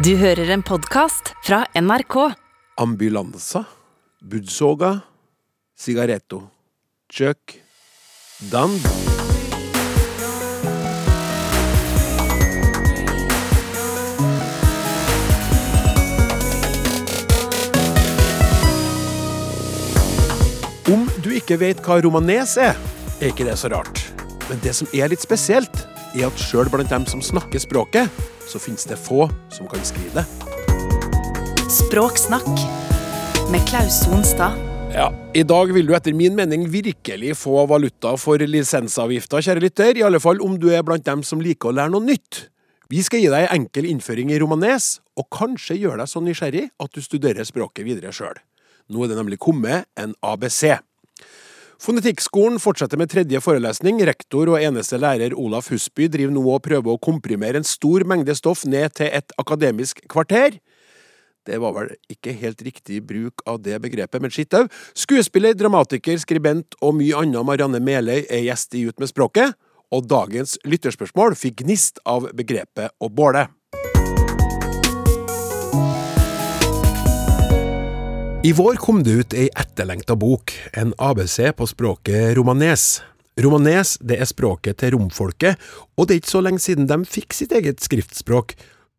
Du hører en podkast fra NRK. Ambulanse, Budsoga, Sigaretto, kjøk, Dan. Om du ikke vet hva romanes er, er ikke det så rart. Men det som er litt spesielt, er at sjøl blant dem som snakker språket, så finnes det få som kan skrive det. Språksnakk med Klaus Sonstad. Ja, I dag vil du etter min mening virkelig få valuta for lisensavgifta, kjære lytter. I alle fall om du er blant dem som liker å lære noe nytt. Vi skal gi deg en enkel innføring i romanes, og kanskje gjøre deg så nysgjerrig at du studerer språket videre sjøl. Nå er det nemlig kommet en ABC. Fonetikkskolen fortsetter med tredje forelesning. Rektor og eneste lærer Olaf Husby driver nå og prøver å komprimere en stor mengde stoff ned til et akademisk kvarter. Det var vel ikke helt riktig bruk av det begrepet, men skitt au. Skuespiller, dramatiker, skribent og mye annet Marianne Meløy er gjest i Ut med språket, og dagens lytterspørsmål fikk gnist av begrepet å båle. I vår kom det ut ei etterlengta bok, en ABC på språket romanes. Romanes det er språket til romfolket, og det er ikke så lenge siden de fikk sitt eget skriftspråk,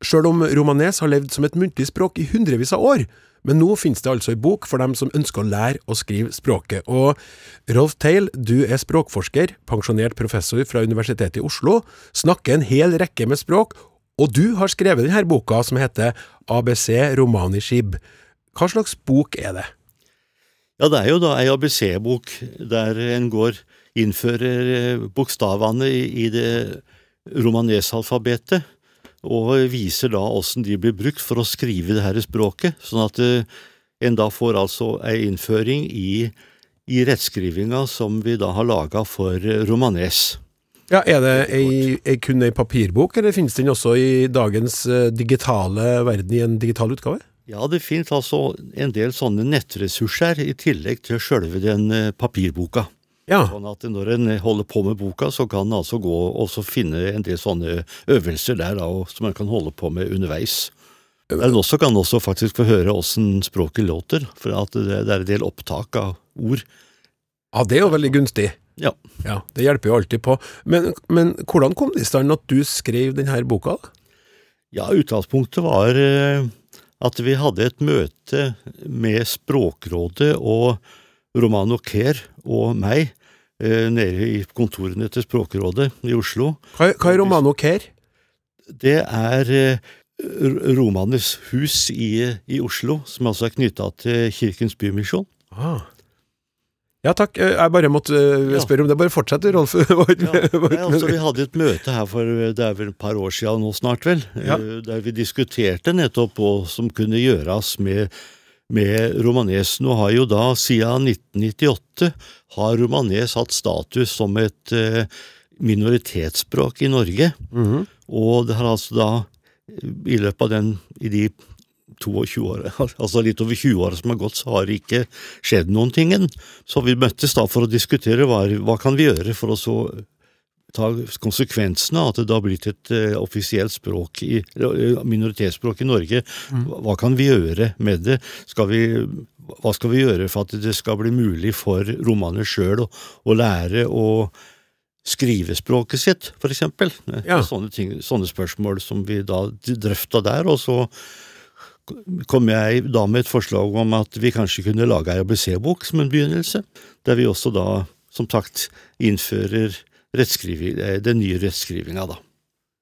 sjøl om romanes har levd som et muntlig språk i hundrevis av år. Men nå finnes det altså ei bok for dem som ønsker å lære å skrive språket. Og Rolf Teil, du er språkforsker, pensjonert professor fra Universitetet i Oslo, snakker en hel rekke med språk, og du har skrevet denne boka som heter ABC Romani Shib. Hva slags bok er det? Ja, det er jo da ei ABC-bok der en går innfører eh, bokstavene i, det romanesalfabetet, og viser da åssen de blir brukt for å skrive det her språket, sånn at eh, en da får altså ei innføring i, i rettskrivinga som vi da har laga for eh, romanes. Ja, Er det ei, ei, kun ei papirbok, eller finnes den også i dagens digitale verden i en digital utgave? Ja, det finnes altså en del sånne nettressurser i tillegg til sjølve den papirboka. Ja. Sånn at når en holder på med boka, så kan en altså gå og finne en del sånne øvelser der da, som en kan holde på med underveis. En også kan også faktisk få høre åssen språket låter, for at det, det er en del opptak av ord. Ja, det er jo veldig gunstig. Ja. ja det hjelper jo alltid på. Men, men hvordan kom det i stand at du skrev denne boka? Ja, utgangspunktet var eh, at vi hadde et møte med Språkrådet og Romano Kerr og meg eh, nede i kontorene til Språkrådet i Oslo. Hva, hva er Romano Kerr? Det er eh, Romanes hus i, i, Oslo, som altså er knytta til Kirkens Bymisjon. Ah. Ja takk, jeg bare måtte spørre om det. Bare fortsett, Rolf. ja. Altså, vi hadde et møte her for det er vel et par år siden nå snart, vel, ja. der vi diskuterte nettopp hva som kunne gjøres med med romanes. Nå har jo da, siden 1998, har romanes hatt status som et eh, minoritetsspråk i Norge. Mm -hmm. Og det har altså da, i løpet av den, i de 22 år, altså litt over 20 år som har gått, så har det ikke skjedd noen ting. Så vi møttes da for å diskutere hva, hva kan vi gjøre for å så ta konsekvensene av at det har blitt et uh, offisielt språk i, uh, minoritetsspråk i Norge. Mm. Hva kan vi gjøre med det? Skal vi, hva skal vi gjøre for at det skal bli mulig for romaner sjøl å, å, lære å skrive språket sitt, for eksempel? Ja. Sånne, ting, sånne spørsmål som vi da drøfta der. og så kom jeg da med et forslag om at vi kanskje kunne lage ei ABC-bok som en begynnelse, der vi også da, som sagt, innfører Eh, den nye rettskrivinga, da.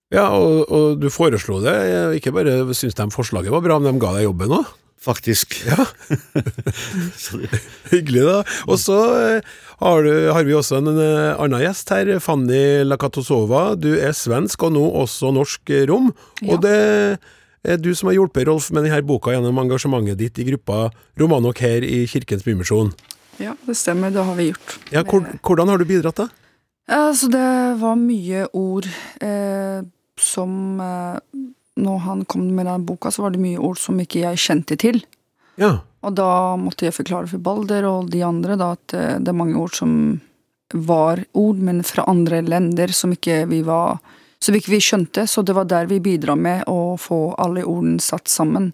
Ja, og, og, du foreslo det. Ikke bare syntes de forslaget var bra, men de ga deg jobben òg? Faktisk. Ja. Hyggelig, da. Og så eh, har, har, vi også en, en eh, annen gjest her, Fanny Lakatosova. Du er svensk, og nå også norsk rom. Ja. Og det du som har hjulpet Rolf med denne boka gjennom engasjementet ditt i gruppa Romanok her i Kirkens Bymisjon. Ja, det stemmer. Det har vi gjort. Ja, hvordan har du bidratt, da? Altså, det var mye ord eh, som eh, Når han kom med den boka, så var det mye ord som ikke jeg kjente til. Ja. Og da måtte jeg forklare for Balder og de andre da, at eh, det er mange ord som var ord, men fra andre lender som ikke vi var som ikke vi skjønte, så det var der vi bidra med å få alle ordene satt sammen.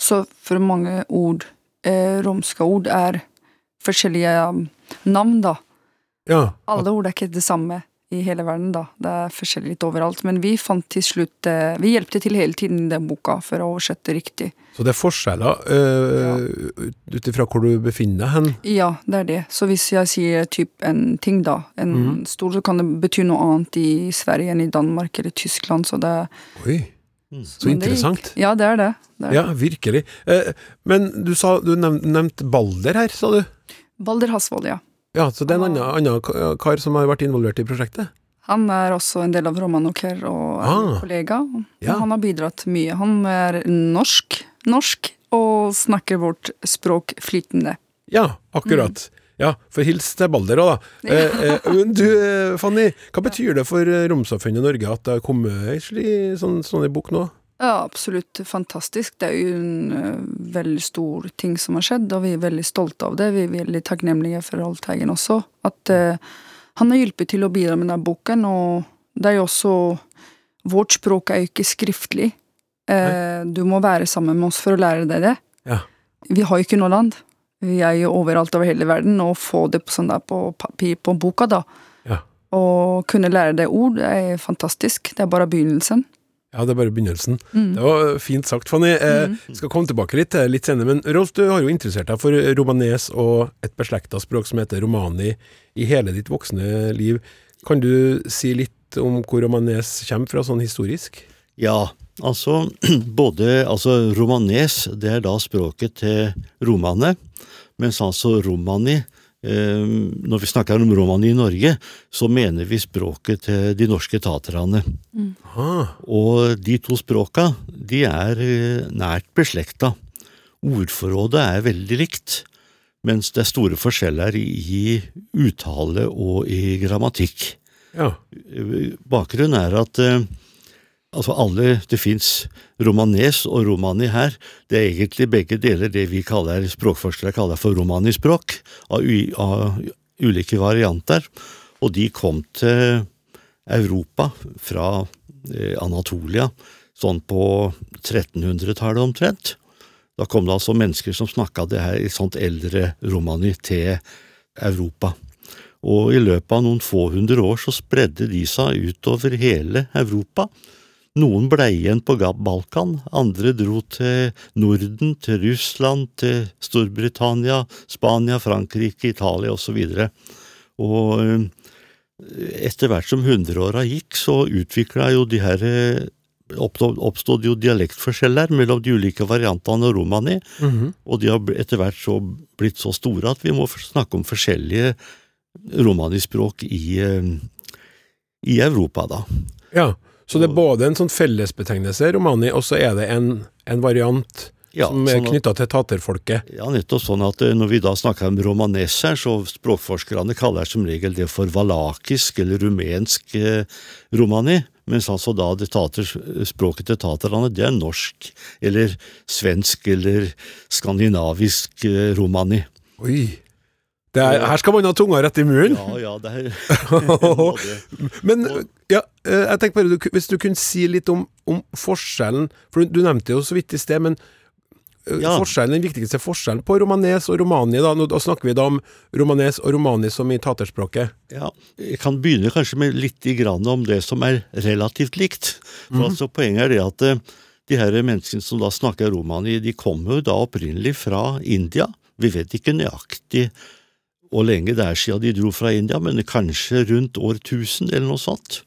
Så for mange ord, eh, romske ord, er forskjellige um, navn, da. Ja. Alle ord er ikke det samme i hele verden, da. Det er forskjellig litt overalt. Men vi fant til slutt eh, Vi hjelpte til hele tiden i den boka for å oversette riktig. Så det er forskjeller uh, ut ifra hvor du befinner deg hen? Ja, det er det. Så hvis jeg sier typ en ting, da, en mm. stor, så kan det bety noe annet i Sverige enn i Danmark eller Tyskland, så det Oi, Mm. så men det interessant. Ja, det er det. det er Ja, virkelig. Eh, men du sa du nevnte nevnt Balder her, sa du? Balder Hasvold, ja. Ja, så det er en annen, annen kar som har vært involvert i prosjektet? Han er også en del av Romanoker og er Ah. kollega. Ja. Han har bidratt mye. Han er norsk, norsk og snakker vårt språk flytende. Ja, akkurat. Ja, for hils til Balder òg, da. Eh, eh, men du, eh, Fanny, hva betyr det for eh, romsamfunnet Norge at det har kommet ei sånn, sånn bok nå? Ja, absolutt fantastisk. Det er jo en eh, veldig stor ting som har skjedd, og vi er veldig stolte av det. Vi er veldig takknemlige for Holteigen også. At eh, han har hjulpet til å bidra med denne boken, og det er jo også Vårt språk er jo ikke skriftlig. Eh, du må være sammen med oss for å lære deg det. Ja. Vi har jo ikke noe land. Vi er jo overalt over hele verden, og få det på, sånn der på papir på boka, da. Ja. Og kunne lære deg ord, det er fantastisk. Det er bare begynnelsen. Ja, det er bare begynnelsen. Mm. Det var fint sagt, Fanny. Eh, skal komme tilbake litt litt senere, men Rolf, du har jo interessert deg for romanes og et beslekta språk som heter romani i hele ditt voksne liv. Kan du si litt om hvor romanes kommer fra, sånn historisk? Ja, altså både altså romanes, det er da språket til romane, mens altså romani eh, Når vi snakker om romani i Norge, så mener vi språket til de norske taterne. Mm. Og de to språka, de er eh, nært beslekta. Ordforrådet er veldig likt, mens det er store forskjeller i, i uttale og i grammatikk. ja. Bakgrunnen er at eh, altså alle, det fins romanes og romani her. Det er egentlig begge deler det vi kaller, språkforskere kaller for romanispråk, av, av ulike varianter. Og de kom til Europa fra eh, Anatolia sånn på 1300-tallet omtrent. Da kom det altså mennesker som snakka det her i sånt eldre romani til Europa. Og i løpet av noen få hundre år så spredde de seg utover hele Europa. Noen ble igjen på Balkan, andre dro til Norden, til Russland, til Storbritannia, Spania, Frankrike, Italia osv. Og eh, etter hvert som hundreåra gikk, så utvikla jo de her eh, oppstod, jo dialektforskjeller mellom de ulike variantene av romani, Mhm. og de har etter hvert så blitt så store at vi må snakke om forskjellige romanispråk i, eh, i Europa, da. ja. Så det er både en sånn fellesbetegnelse, romani, og så er det en, en variant Ja, som er sånn knytta til taterfolket. Ja, nettopp sånn at eh, når vi da snakker om romanes her, så språkforskerne kaller som regel det for valakisk eller rumensk eh, romani, mens altså da det tater, språket til taterne, det er norsk eller svensk eller skandinavisk eh, romani. Oi. Det er, her skal man ha tunga rett i muren! Ja, ja, det er Men ja, eh, jeg tenker bare, du, hvis du kunne si litt om, om forskjellen For du, du nevnte jo så vidt i sted, men eh, Ja. forskjellen, den viktigste forskjellen på romanes og romani, da, nå, da snakker vi da om romanes og romani som i taterspråket. Ja, jeg kan begynne kanskje med litt i grann om det som er relativt likt. For altså Poenget er det at eh, de her menneskene som da snakker romani, de kommer jo da opprinnelig fra India. Vi vet ikke nøyaktig hvor lenge det er siden de dro fra India, men kanskje rundt år 1000 eller noe sånt.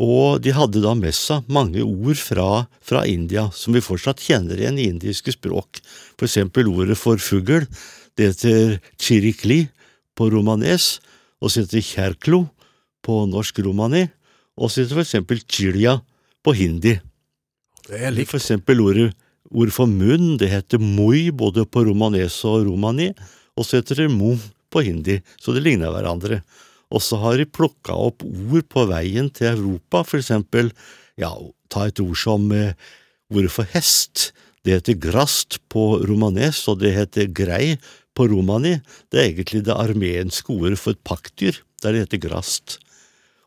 Og de hadde da med seg mange ord fra, fra India som vi fortsatt kjenner igjen i indiske språk. For eksempel ordet for fugl, det heter chirikli på romanes, og så heter kjerklo på norsk romani, og så heter for eksempel chilya på hindi. Det er likt. For eksempel ordet, ord for munn, det heter moi både på romanes og romani, og så heter det mo på hindi, så det ligner hverandre. Og så har de plukka opp ord på veien til Europa, for eksempel, ja, ta et ord som eh, ordet for hest. Det heter grast på romanes, og det heter grei på romani. Det er egentlig det armenske ordet for et pakkdyr, der det heter grast.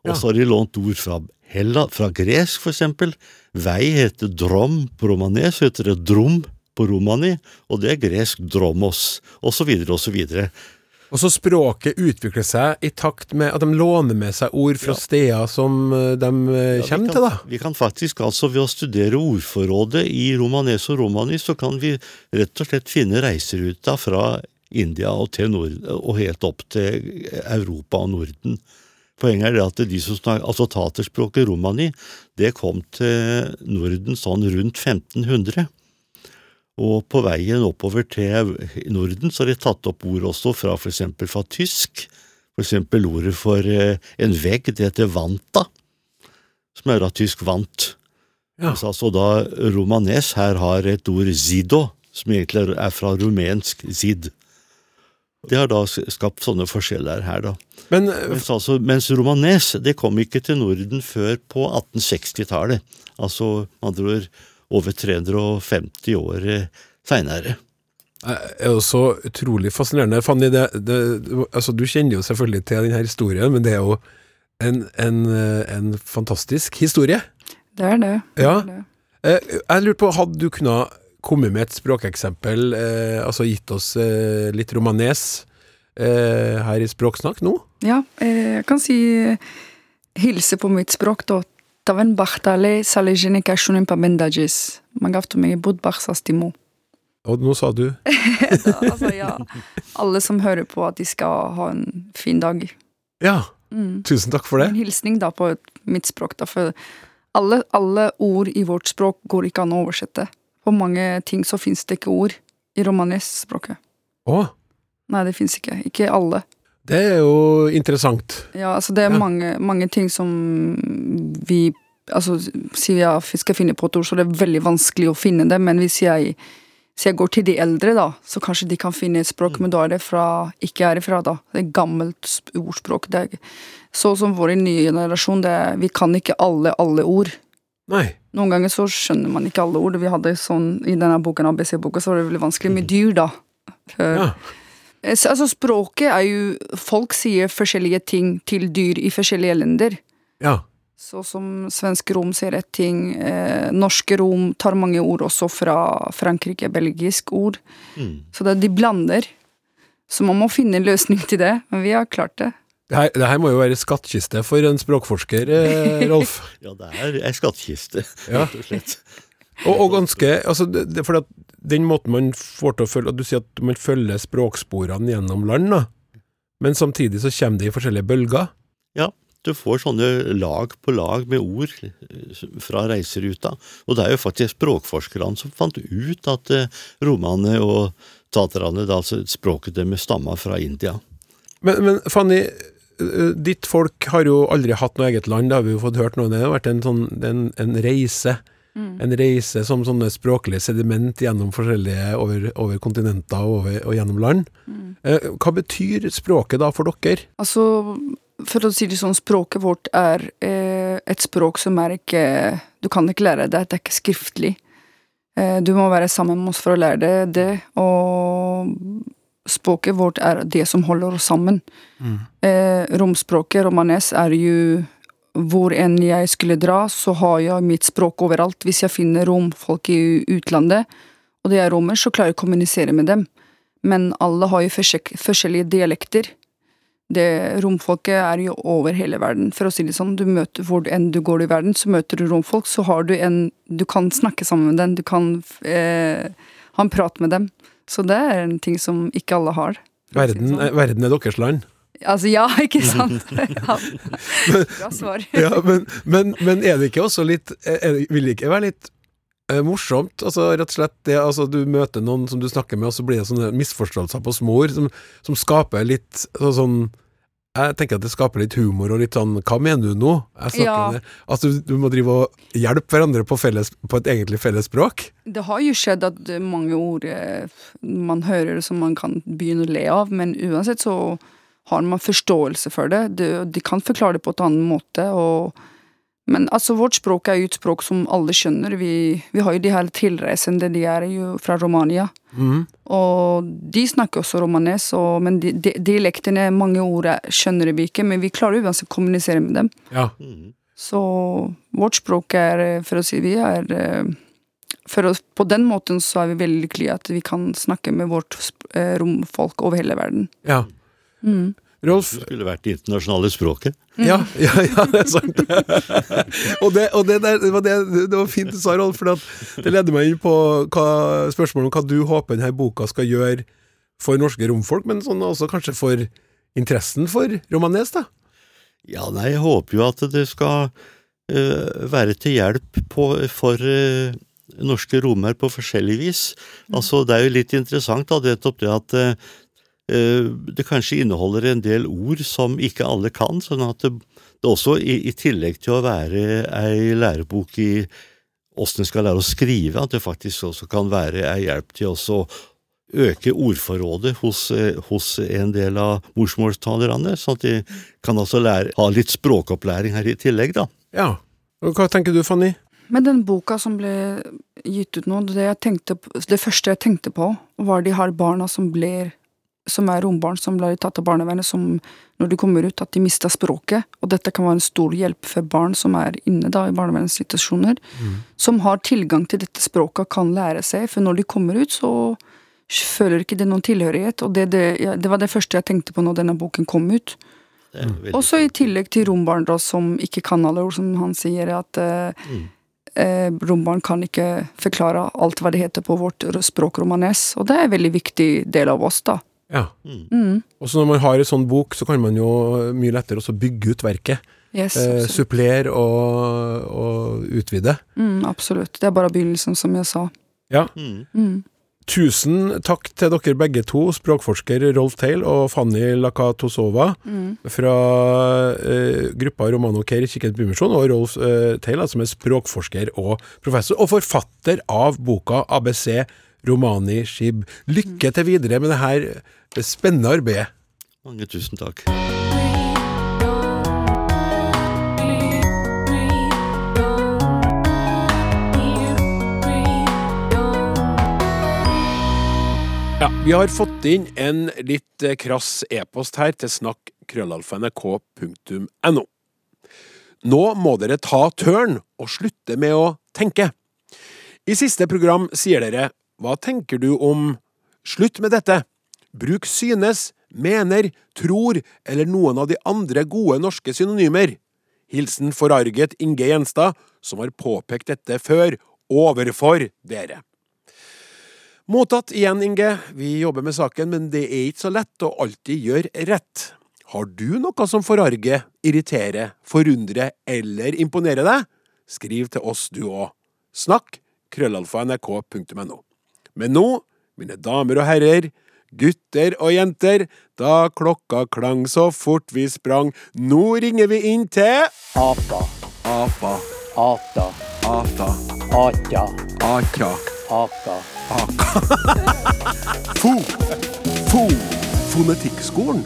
Og så har de lånt ord fra Hella, fra gresk, for eksempel. Vei heter drom, på romanes heter det drom på romani, og det er gresk dromos, osv., osv. Og så språket utvikler seg i takt med at de låner med seg ord fra Ja. steder som eh, de eh, Ja, kommer kan- til, da. Vi kan faktisk altså ved å studere ordforrådet i romanes og romani, så kan vi rett og slett finne reiseruta fra India og, Nord, og helt opp til Europa og Norden. Poenget er det at de som snakker, altså taterspråket romani, det kom til Norden sånn rundt 1500. Og på veien oppover til Norden så har de tatt opp ord også fra for eksempel fra tysk. For eksempel ordet for eh, en vegg, det heter vanta som er da tysk vant. Ja. Mens altså da romanes her har et ord zido, som egentlig er fra rumensk zid. Det har da skapt sånne forskjeller her, da. Men eh, Mens, altså, mens romanes det kom ikke til Norden før på 1860-tallet. Altså med andre ord over 350 år eh, seinere. Det er jo så utrolig fascinerende. Fanny, det, det, altså, du kjenner jo selvfølgelig til denne historien, men det er jo en, en, en fantastisk historie. Det er det. Ja. Er. Eh, Jeg lurer på, hadde du kunnet komme med et språkeksempel, eh, altså gitt oss eh, litt romanes eh, her i Språksnakk nå? Ja, eh, jeg kan si hilse på mitt språk, da. Bachtale salejene kashunen pa bendajis. Magafto meg bod barsastimo. Og nå sa du Altså, ja. Alle som hører på, at de skal ha en fin dag. Ja, Mm. tusen takk for det. En hilsning da på mitt språk, da. For alle, alle ord i vårt språk går ikke an å oversette. På mange ting så fins det ikke ord i romanesspråket. Å, Nei, det fins ikke. Ikke alle. Det er jo interessant. Ja, altså det er Ja. mange, mange ting som vi Altså, sier jeg at vi skal finne på et ord, så det er veldig vanskelig å finne det, men hvis jeg, hvis jeg går til de eldre, da, så kanskje de kan finne et språk, men da er det fra Ikke er det fra, da. Det er gammelt ordspråk. Det er, så som vår nye generasjon, det er, vi kan ikke alle, alle ord. Nei. Noen ganger så skjønner man ikke alle ord. Vi hadde sånn I denne boken, ABC-boka, så var det veldig vanskelig med dyr, da. For, Ja. Eh, så- Altså, språket er jo Folk sier forskjellige ting til dyr i forskjellige länder. Ja. Så som svensk rom sier ett ting, eh, norske rom tar mange ord også fra Frankrike, belgisk ord. Mm. Så det, de blander. Så man må finne en løsning til det, men vi har klart det. Det her, det her må jo være skattkiste for en språkforsker, eh, Rolf. Ja, det er ei skattkiste, rett og slett. Og, og ganske altså, det, det, for at Den måten man får til å følge Du sier at man følger språksporene gjennom land, da. Men samtidig så kommer det i forskjellige bølger. Ja, du får sånne lag på lag med ord eh, fra reiseruta. Og det er jo faktisk språkforskerne som fant ut at romene romane og taterne, altså språket deres, stamma fra India. Men, men Fanny, eh, ditt folk har jo aldri hatt noe eget land, det har vi jo fått hørt nå. Det har vært en, sånn, en, en reise. En reise som sånne språklige sediment gjennom forskjellige over, over kontinenter og, over, og gjennom land. Eh, hva betyr språket da for dere? Altså, for å si det sånn, språket vårt er eh, et språk som er ikke Du kan ikke lære det, det er ikke skriftlig. Eh, du må være sammen med oss for å lære det, det, og språket vårt er det som holder oss sammen. Eh, romspråket, romanes, er jo hvor enn jeg skulle dra, så har jeg mitt språk overalt. Hvis jeg finner romfolk i utlandet, og de er romer, så klarer jeg å kommunisere med dem. Men alle har jo forskjellige dialekter. Det Romfolket er jo over hele verden, for å si det sånn. Du møter Hvor enn du går i verden, så møter du romfolk, så har du en Du kan snakke sammen med dem, du kan eh, ha en prat med dem. Så det er en ting som ikke alle har. Verden, si Verden, sånn. eh, verden er deres land. Altså, ja, ikke sant? Ja. Bra svar. Ja, men, men, men er det ikke også litt det, Vil det ikke være litt eh, morsomt? Altså rett og slett det altså, Du møter noen som du snakker med, og så blir det sånne misforståelser på små ord som, som skaper litt så, sånn Jeg tenker at det skaper litt humor og litt sånn Hva mener du nå? Ja. Altså, du, må drive og hjelpe hverandre på, felles, på et egentlig felles språk. Det har jo skjedd at mange ord eh, man hører som man kan begynne å le av, men uansett så har man forståelse for det. De, de kan forklare det på en annen måte. Og, men altså, vårt språk er jo et språk som alle skjønner. Vi, vi har jo de her tilreisende, de er jo fra Romania. Mm. Og de snakker også romanes, og, men de, de, dialektene, mange ord er- skjønner vi ikke, men vi klarer uansett å kommunisere med dem. Ja. Mm. Så vårt språk er, for å si vi er eh, for oss, På den måten så er vi veldig lykkelige at vi kan snakke med vårt eh, romfolk over hele verden. Ja. Mm. Rolf, Det skulle vært det internasjonale språket. Ja, ja, ja, det er sant. og det, og det, der, det, var det, det var fint du sa, Rolf, for det leder meg inn på hva, spørsmålet om hva du håper denne boka skal gjøre for norske romfolk, men sånn også kanskje for interessen for romanes, da. Ja, nei, jeg håper jo at det skal uh, være til hjelp på, for uh, norske romer på forskjellig vis. Altså, det er jo litt interessant da, nettopp det at eh, det kanskje inneholder en del ord som ikke alle kan, sånn at det, det også, i, i tillegg til å være ei lærebok i åssen en skal lære å skrive, at det faktisk også kan være ei hjelp til også å øke ordforrådet hos, eh, hos en del av morsmålstalerne, sånn at de kan altså lære, ha litt språkopplæring her i tillegg, da. Ja. Og hva tenker du, Fanny? Men den boka som ble gitt ut nå, det, jeg tenkte, det første jeg tenkte på, var de her barna som blir som er rombarn som blir tatt av barnevernet, som når de kommer ut, at de mister språket. Og dette kan være en stor hjelp for barn som er inne da i barnevernsinstitusjoner. Som har tilgang til dette språket og kan lære seg, for når de kommer ut, så føler ikke det noen tilhørighet. Og det, det, ja, det var det første jeg tenkte på når denne boken kom ut. Og så i tillegg til rombarn da, som ikke kan alle ord, som han sier, at eh, eh, rombarn kan ikke forklare alt hva det heter på vårt språk romanes, og det er en veldig viktig del av oss, da. Ja. Mm. Og så når man har en sånn bok, så kan man jo mye lettere også bygge ut verket. Yes, Eh, supplere og, og utvide. Mm, absolutt. Det er bare begynnelsen, som jeg sa. Ja. Mm. Mm. Tusen takk til dere begge to, språkforsker Rolf Teil og Fanny Lakatosova Mm. fra eh, gruppa Romano Care i Kirkens Bymisjon, og Rolf eh, Teil, altså, som er språkforsker og professor, og forfatter av boka ABC Romani Shib. Lykke til videre med det her spennende arbeidet. Mange tusen takk. Ja, Vi har fått inn en litt eh, krass e-post her til snakk.krøllalfa.nrk.no. Nå må dere ta tørn og slutte med å tenke. I siste program sier dere Hva tenker du om Slutt med dette. Bruk synes, mener, tror eller noen av de andre gode norske synonymer. Hilsen forarget Inge Gjenstad, som har påpekt dette før, overfor dere. Mottatt igjen, Inge. Vi jobber med saken, men det er ikke så lett å alltid gjøre rett. Har du noe som forarger, irriterer, forundrer eller imponerer deg? Skriv til oss du òg. Snakk krøllalfa nrk.no. Men nå, mine damer og herrer, gutter og jenter, da klokka klang så fort vi sprang, nå ringer vi inn til Apa, Apa, ata, Ata, atja, Aka. aka. Fo. Fo. Fonetikkskolen.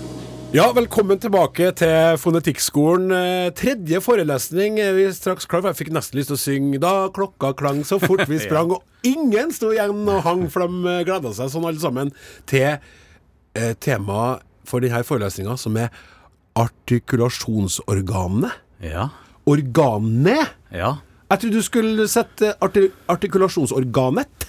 Ja, velkommen tilbake til Fonetikkskolen. Eh, Tredje forelesning er vi straks klar for. Jeg fikk nesten lyst til å synge da klokka klang så fort vi sprang, og ingen sto igjen og hang, for de gleda seg sånn alle sammen til eh, temaet for denne forelesninga, som er artikulasjonsorganene. Ja. Organene? ja. Jeg trodde du skulle sette arti artikulasjonsorganet.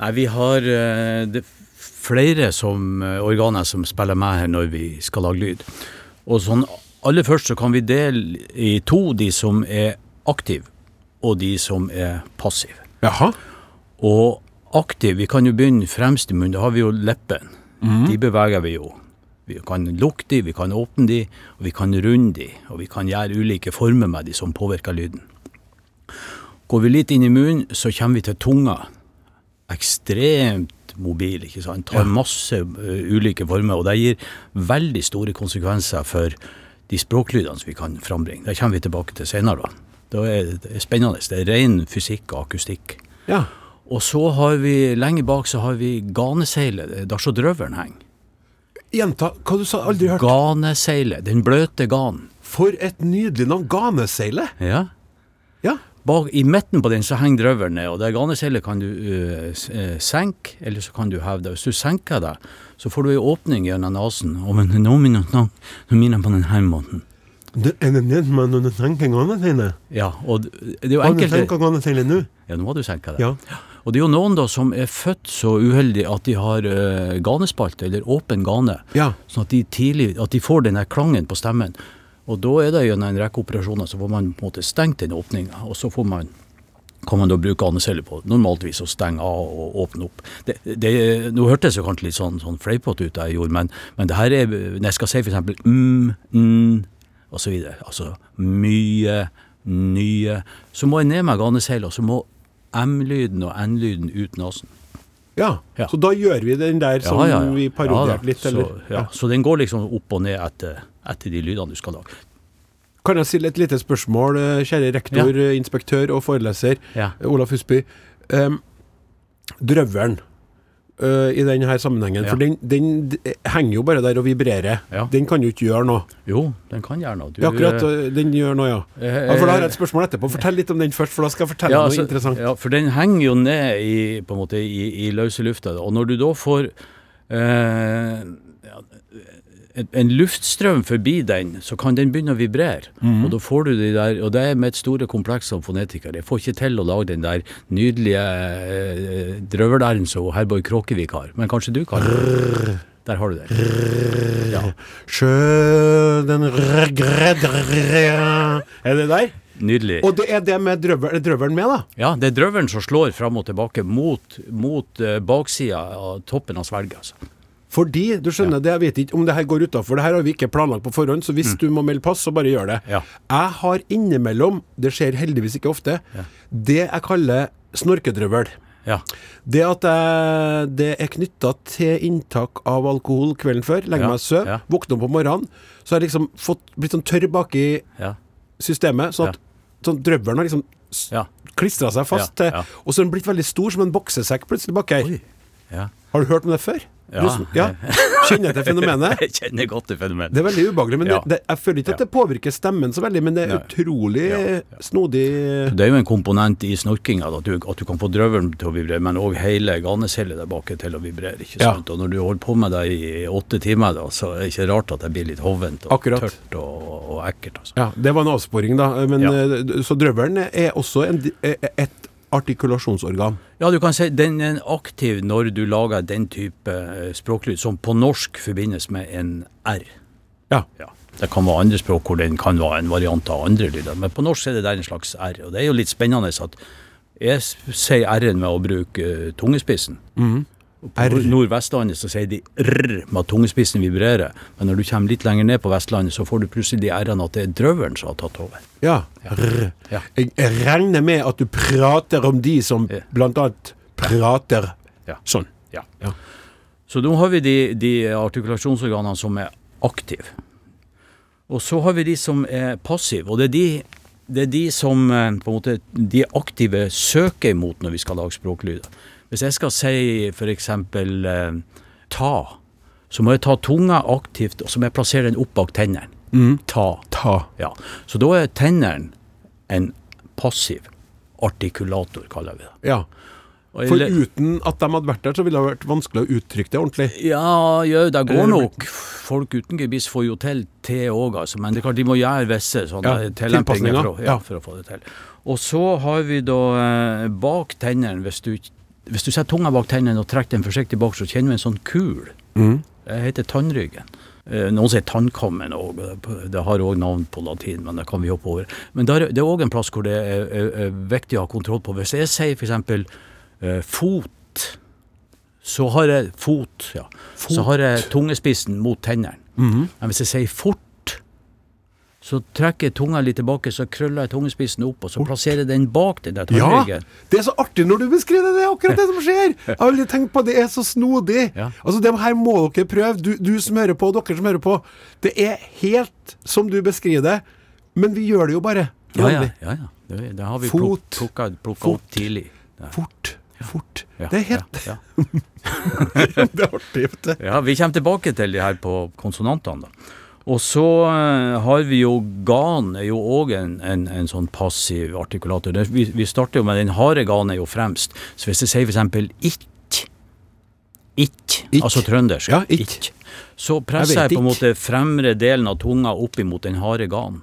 Nei, vi har uh, det flere som, eh, organer som spiller med her når vi skal lage lyd. Og sånn, aller først så kan vi dele i to de som er aktive, og de som er passive. Jaha. Og aktiv, vi kan jo begynne fremst i munnen, da har vi jo leppen. De beveger vi jo. Vi kan lukke de, vi kan åpne de, og vi kan runde de, og vi kan gjøre ulike former med de som påvirker lyden. Går vi litt inn i munnen, så kommer vi til tunga. Ekstremt mobil, ikke sant. Tar masse ulike former, og det gir veldig store konsekvenser for de språklydene som vi kan frambringe. Det kommer vi tilbake til senere. da. Det er, det er spennende. Det er ren fysikk og akustikk. Ja. Og så har vi, lenge bak så har vi ganeseilet, er der så drøvelen henger. Gjenta hva du sa. Aldri hørt. Ganeseilet, den bløte ganen. For et nydelig navn. Ganeseilet. Ja. Ja. Bak, I midten på den så henger drøvelen ned, og det ganeseilet kan du uh, senke, eller så kan du heve det. Hvis du senker det, så får du en åpning gjennom nesen, og men nå minner jeg på denne måten. Det er det del når du senker sine. Ja, og det er jo enkelt... Har du senka sine nå? Ja, nå har du senka det. Ja. Og det er jo noen da som er født så uheldige at de har uh, ganespalte, eller åpen gane. Ja. Sånn at de tidlig, at de får den her klangen på stemmen. Og da er det gjennom en rekke operasjoner så får man på en måte stengt den åpninga, og så får man kan man da bruke andeceller på normaltvis å stenge av og åpne opp. Det, det, nå hørtes det kanskje litt sånn, sånn fleipete ut jeg gjorde, men, men det her er Når jeg skal si eksempel mm, mm, videre, altså mye, nye, så må jeg ned med ganeseilet, og så må M-lyden og N-lyden ut nesen. Ja. Ja. Så da gjør vi den der som vi parodierte litt, eller? Så, ja. så den går liksom opp og ned etter, etter de lydene du skal lage. Kan jeg stille et lite spørsmål, eh, kjære rektor, ja. inspektør og foreleser Ja. eh, Olaf Husby. Um, drøvelen uh, i denne sammenhengen, Ja. for den, den henger jo bare der og vibrerer. Den kan jo ikke gjøre noe. Jo, den kan gjøre noe. Du, Ja, akkurat, eh, eh, den gjør noe, ja. eh. For da har jeg et spørsmål etterpå. Fortell litt om den først, for da skal jeg fortelle noe så, interessant. Ja, for den henger jo ned i, på en måte, i, i løse lufta. Og når du da får eh, ja, en, luftstrøm forbi den, så kan den begynne å vibrere. Mm. Og da får du de der, og det er mitt store kompleks som fonetiker. Jeg får ikke til å lage den der nydelige eh, drøvelæren som Herborg Kråkevik har. Men kanskje du kan? Der har du det. Ja, Sjø den regredrer Er det der? nydelig. Og det er det med drøvel, drøvelen med, da? Ja, det er drøvelen som slår fram og tilbake mot, mot uh, baksida av toppen av svelget. Altså. Fordi, du skjønner, det jeg vet ikke om det her går utafor. Det her har vi ikke planlagt på forhånd, så hvis du må melde pass, så bare gjør det. Ja. Jeg har innimellom, det skjer heldigvis ikke ofte, det jeg kaller snorkedrøvel. Ja. Det at jeg, det er knytta til inntak av alkohol kvelden før, legger Ja, meg og sover, ja. våkner opp om morgenen, så har jeg liksom fått, blitt sånn tørr baki Ja. systemet, sånn at sånn drøvelen har liksom Ja. klistra seg fast Ja, til ja. Og så har den blitt veldig stor, som en boksesekk plutselig bak her. Ja. Har du hørt om det før? Ja. Du ja. Kjenner til fenomenet? Jeg kjenner godt til fenomenet. Det er veldig ubehagelig, men Ja. det, det, jeg føler ikke at det påvirker stemmen så veldig, men det er Nei. utrolig Ja, ja. snodig Det er jo en komponent i snorkinga at, du- at du kan få drøvelen til å vibrere, men òg hele ganecellet der bak til å vibrere. ikke Ja. sant? Og når du holder på med det i åtte timer, da, så er det ikke rart at det blir litt hovent og Akkurat. tørt og, og ekkelt. altså. Ja, det var en avsporing, da. Men, Ja. eh, Så drøvelen er også en, eh, et artikulasjonsorgan. Ja, du kan si den er aktiv når du lager den type eh, språklyd som på norsk forbindes med en R. Ja. Ja. Det kan være andre språk hvor den kan være en variant av andre lyder, men på norsk er det der en slags R. Og det er jo litt spennende at jeg sier R-en med å bruke eh, tungespissen. Mm På R. Nordvestlandet så sier de rr med at tungespissen vibrerer, men når du kommer litt lenger ned på Vestlandet, så får du plutselig de R-ene at det er drøvelen som har tatt over. Ja. Rr. Ja. Jeg, regner med at du prater om de som Ja. blant annet prater Ja. sånn. Ja. Ja. Så nå har vi de, de artikulasjonsorganene som er aktive. Og så har vi de som er passive, og det er de, det er de som eh, på en måte, de aktive søker imot når vi skal lage språklyder. Hvis jeg skal si f.eks. Eh, ta, så må jeg ta tunga aktivt, og så må jeg plassere den opp bak tennene. Ta. Ta. Ja. Så da er tennene en passiv artikulator, kaller vi det. Ja. For uten at de hadde vært der, så ville det vært vanskelig å uttrykke det ordentlig. Ja, ja, det går nok. Folk uten gebiss får jo til det òg, altså. Men det er klart de må gjøre visse sånne Ja, tilpasninger, for, ja. for å få det til. Og så har vi da eh, bak tennene, hvis du, hvis du setter tunga bak tennene og trekker den forsiktig bak, så kjenner du en sånn kul. Mm. Det heter tannryggen. Eh, Noen sier tannkammen òg. Det har òg navn på latin, men det kan vi hoppe over. Men der, det er òg en plass hvor det er, er, er viktig å ha kontroll på. Hvis jeg sier f.eks. Eh, fot, så har jeg fot, ja. Så har jeg tungespissen mot tennene. Mhm. Men hvis jeg sier fort, så trekker jeg tunga litt tilbake, så krøller jeg tungespissen opp, og så plasserer den bak den der Ja! Det er så artig når du beskriver det! Det er akkurat det som skjer! Jeg har aldri tenkt på det. Det er så snodig. Ja. Altså, det her må dere prøve. Du, du som hører på, dere som hører på. Det er helt som du beskriver det, men vi gjør det jo bare. Ja, ja. Ja, ja. Det, det har vi Fot. plukka, plukka opp tidlig. Ja. Fort. Fort. Ja, Det er helt ja. Det er artig. Ja, vi kommer tilbake til de her på konsonantene. da. Og så eh, har vi jo gan, er jo òg en, en, en sånn passiv artikulator. Vi, vi starter jo med den harde gan er jo fremst. Så hvis jeg sier f.eks. ikk, Ikk, altså trøndersk. Ja, ikk. Så presser Jeg jeg, på en måte fremre delen av tunga opp imot den harde ganen,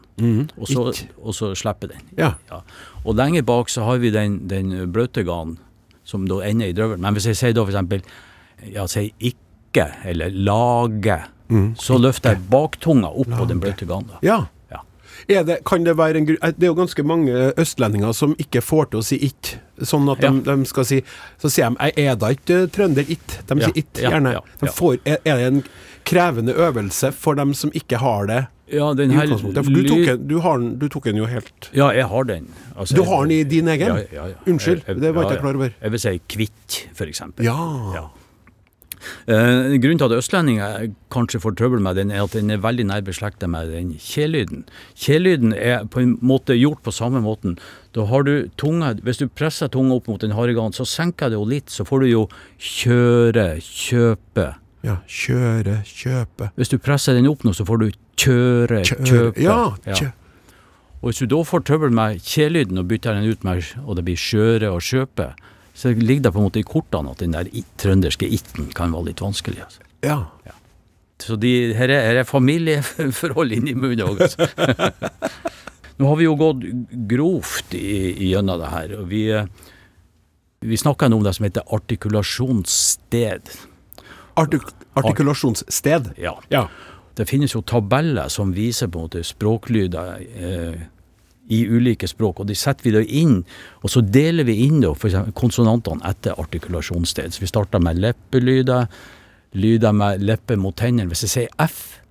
og, så, og så slipper den. Ja. Og lenger bak så har vi den, den bløte ganen, som da ender i drøvelen. Men hvis jeg sier da eksempel, ja, sier ikke, eller lage, så løfter jeg baktunga opp på den bløte ganda. ja. Ja. Det, kan det en eh, Det er jo ganske mange østlendinger som ikke får til å si it. Sånn at de, Ja. de skal si Så sier de jeg er da ikke trønder it. De sier it, gjerne. De får, er, er det en krevende øvelse for dem som ikke har det Ja, den her du tok, en, du, har du tok den jo helt Ja, jeg har den. Altså, Du har den i din egen? Ja, ja, ja. Unnskyld, det var ikke jeg klar over. Jeg vil si kvitt, for eksempel. Ja. Ja. Eh, grunnen til at østlendinger kanskje får trøbbel med den, er at den er veldig nær beslektet med den kjelyden. Kjelyden er på en måte gjort på samme måten. Da har du tunga, Hvis du presser tunga opp mot den harde ganen, så senker det jo litt, så får du jo kjøre, kjøpe. ja. Kjøre, kjøpe Hvis du presser den opp nå, så får du kjøre, Kjøre kjøpe. Ja. Kjø. Og hvis du da får trøbbel med kjelyden og bytter den ut med og det blir kjøre og kjøpe, så ligger det på en måte i kortene at den der trønderske itten kan være litt vanskelig. Altså. ja. Så de, her, er, her er familieforhold inni munnen òg, altså. Nå har vi jo gått grovt gjennom det her. og Vi, eh, vi snakka om det som heter artikulasjonssted. Artik artikulasjonssted. Ja. Ja. Det finnes jo tabeller som viser på en måte språklyder eh, i ulike språk, og de setter vi da inn, og så deler vi inn da, for eksempel konsonantene etter artikulasjonssted. Så vi starter med leppelyder, lyder med leppe mot tennene. Hvis jeg sier F,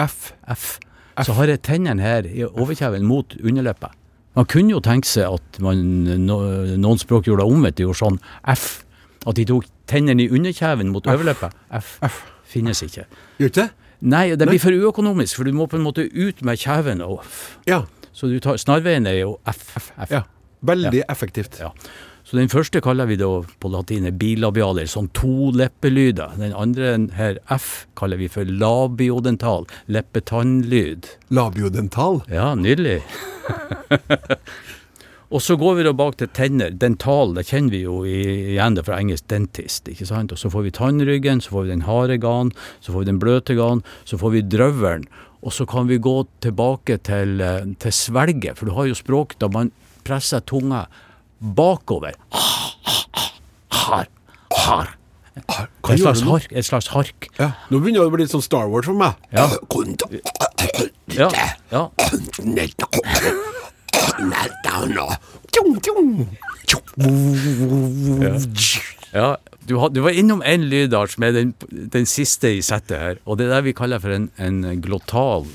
F. F, så har jeg tennene her i overkjeven mot underleppa. Man kunne jo tenke seg at man, noen språk gjorde det omvendt, de gjorde sånn F. At de tok tennene i underkjeven mot overleppa. F. F. Finnes ikke. Gjør ikke det? Nei, det blir for uøkonomisk, for du må på en måte ut med kjeven. Og, F. Ja. Så du tar, snarveien er jo F. F. ja. Veldig effektivt. Ja. Så den første kaller vi da på latin bilabialer, sånn to leppelyder. Den andre her, F, kaller vi for labiodental, leppetannlyd. Labiodental. Ja, nydelig. Og så går vi da bak til tenner. Dental, det kjenner vi jo igjen det fra engelsk dentist. ikke sant? Og så får vi tannryggen, så får vi den harde ganen, så får vi den bløte ganen, så får vi drøvelen. Og så kan vi gå tilbake til, eh, til svelget, for du har jo språk da man presser tunga bakover. Har, har. Et slags hark. Et slags hark. Ja. Nå begynner det å bli litt sånn Star Wars for meg. Ja. Ja, ja. Ja, du, du var innom en lydart som er den, den siste i settet her, og det er det vi kaller for en, en glottal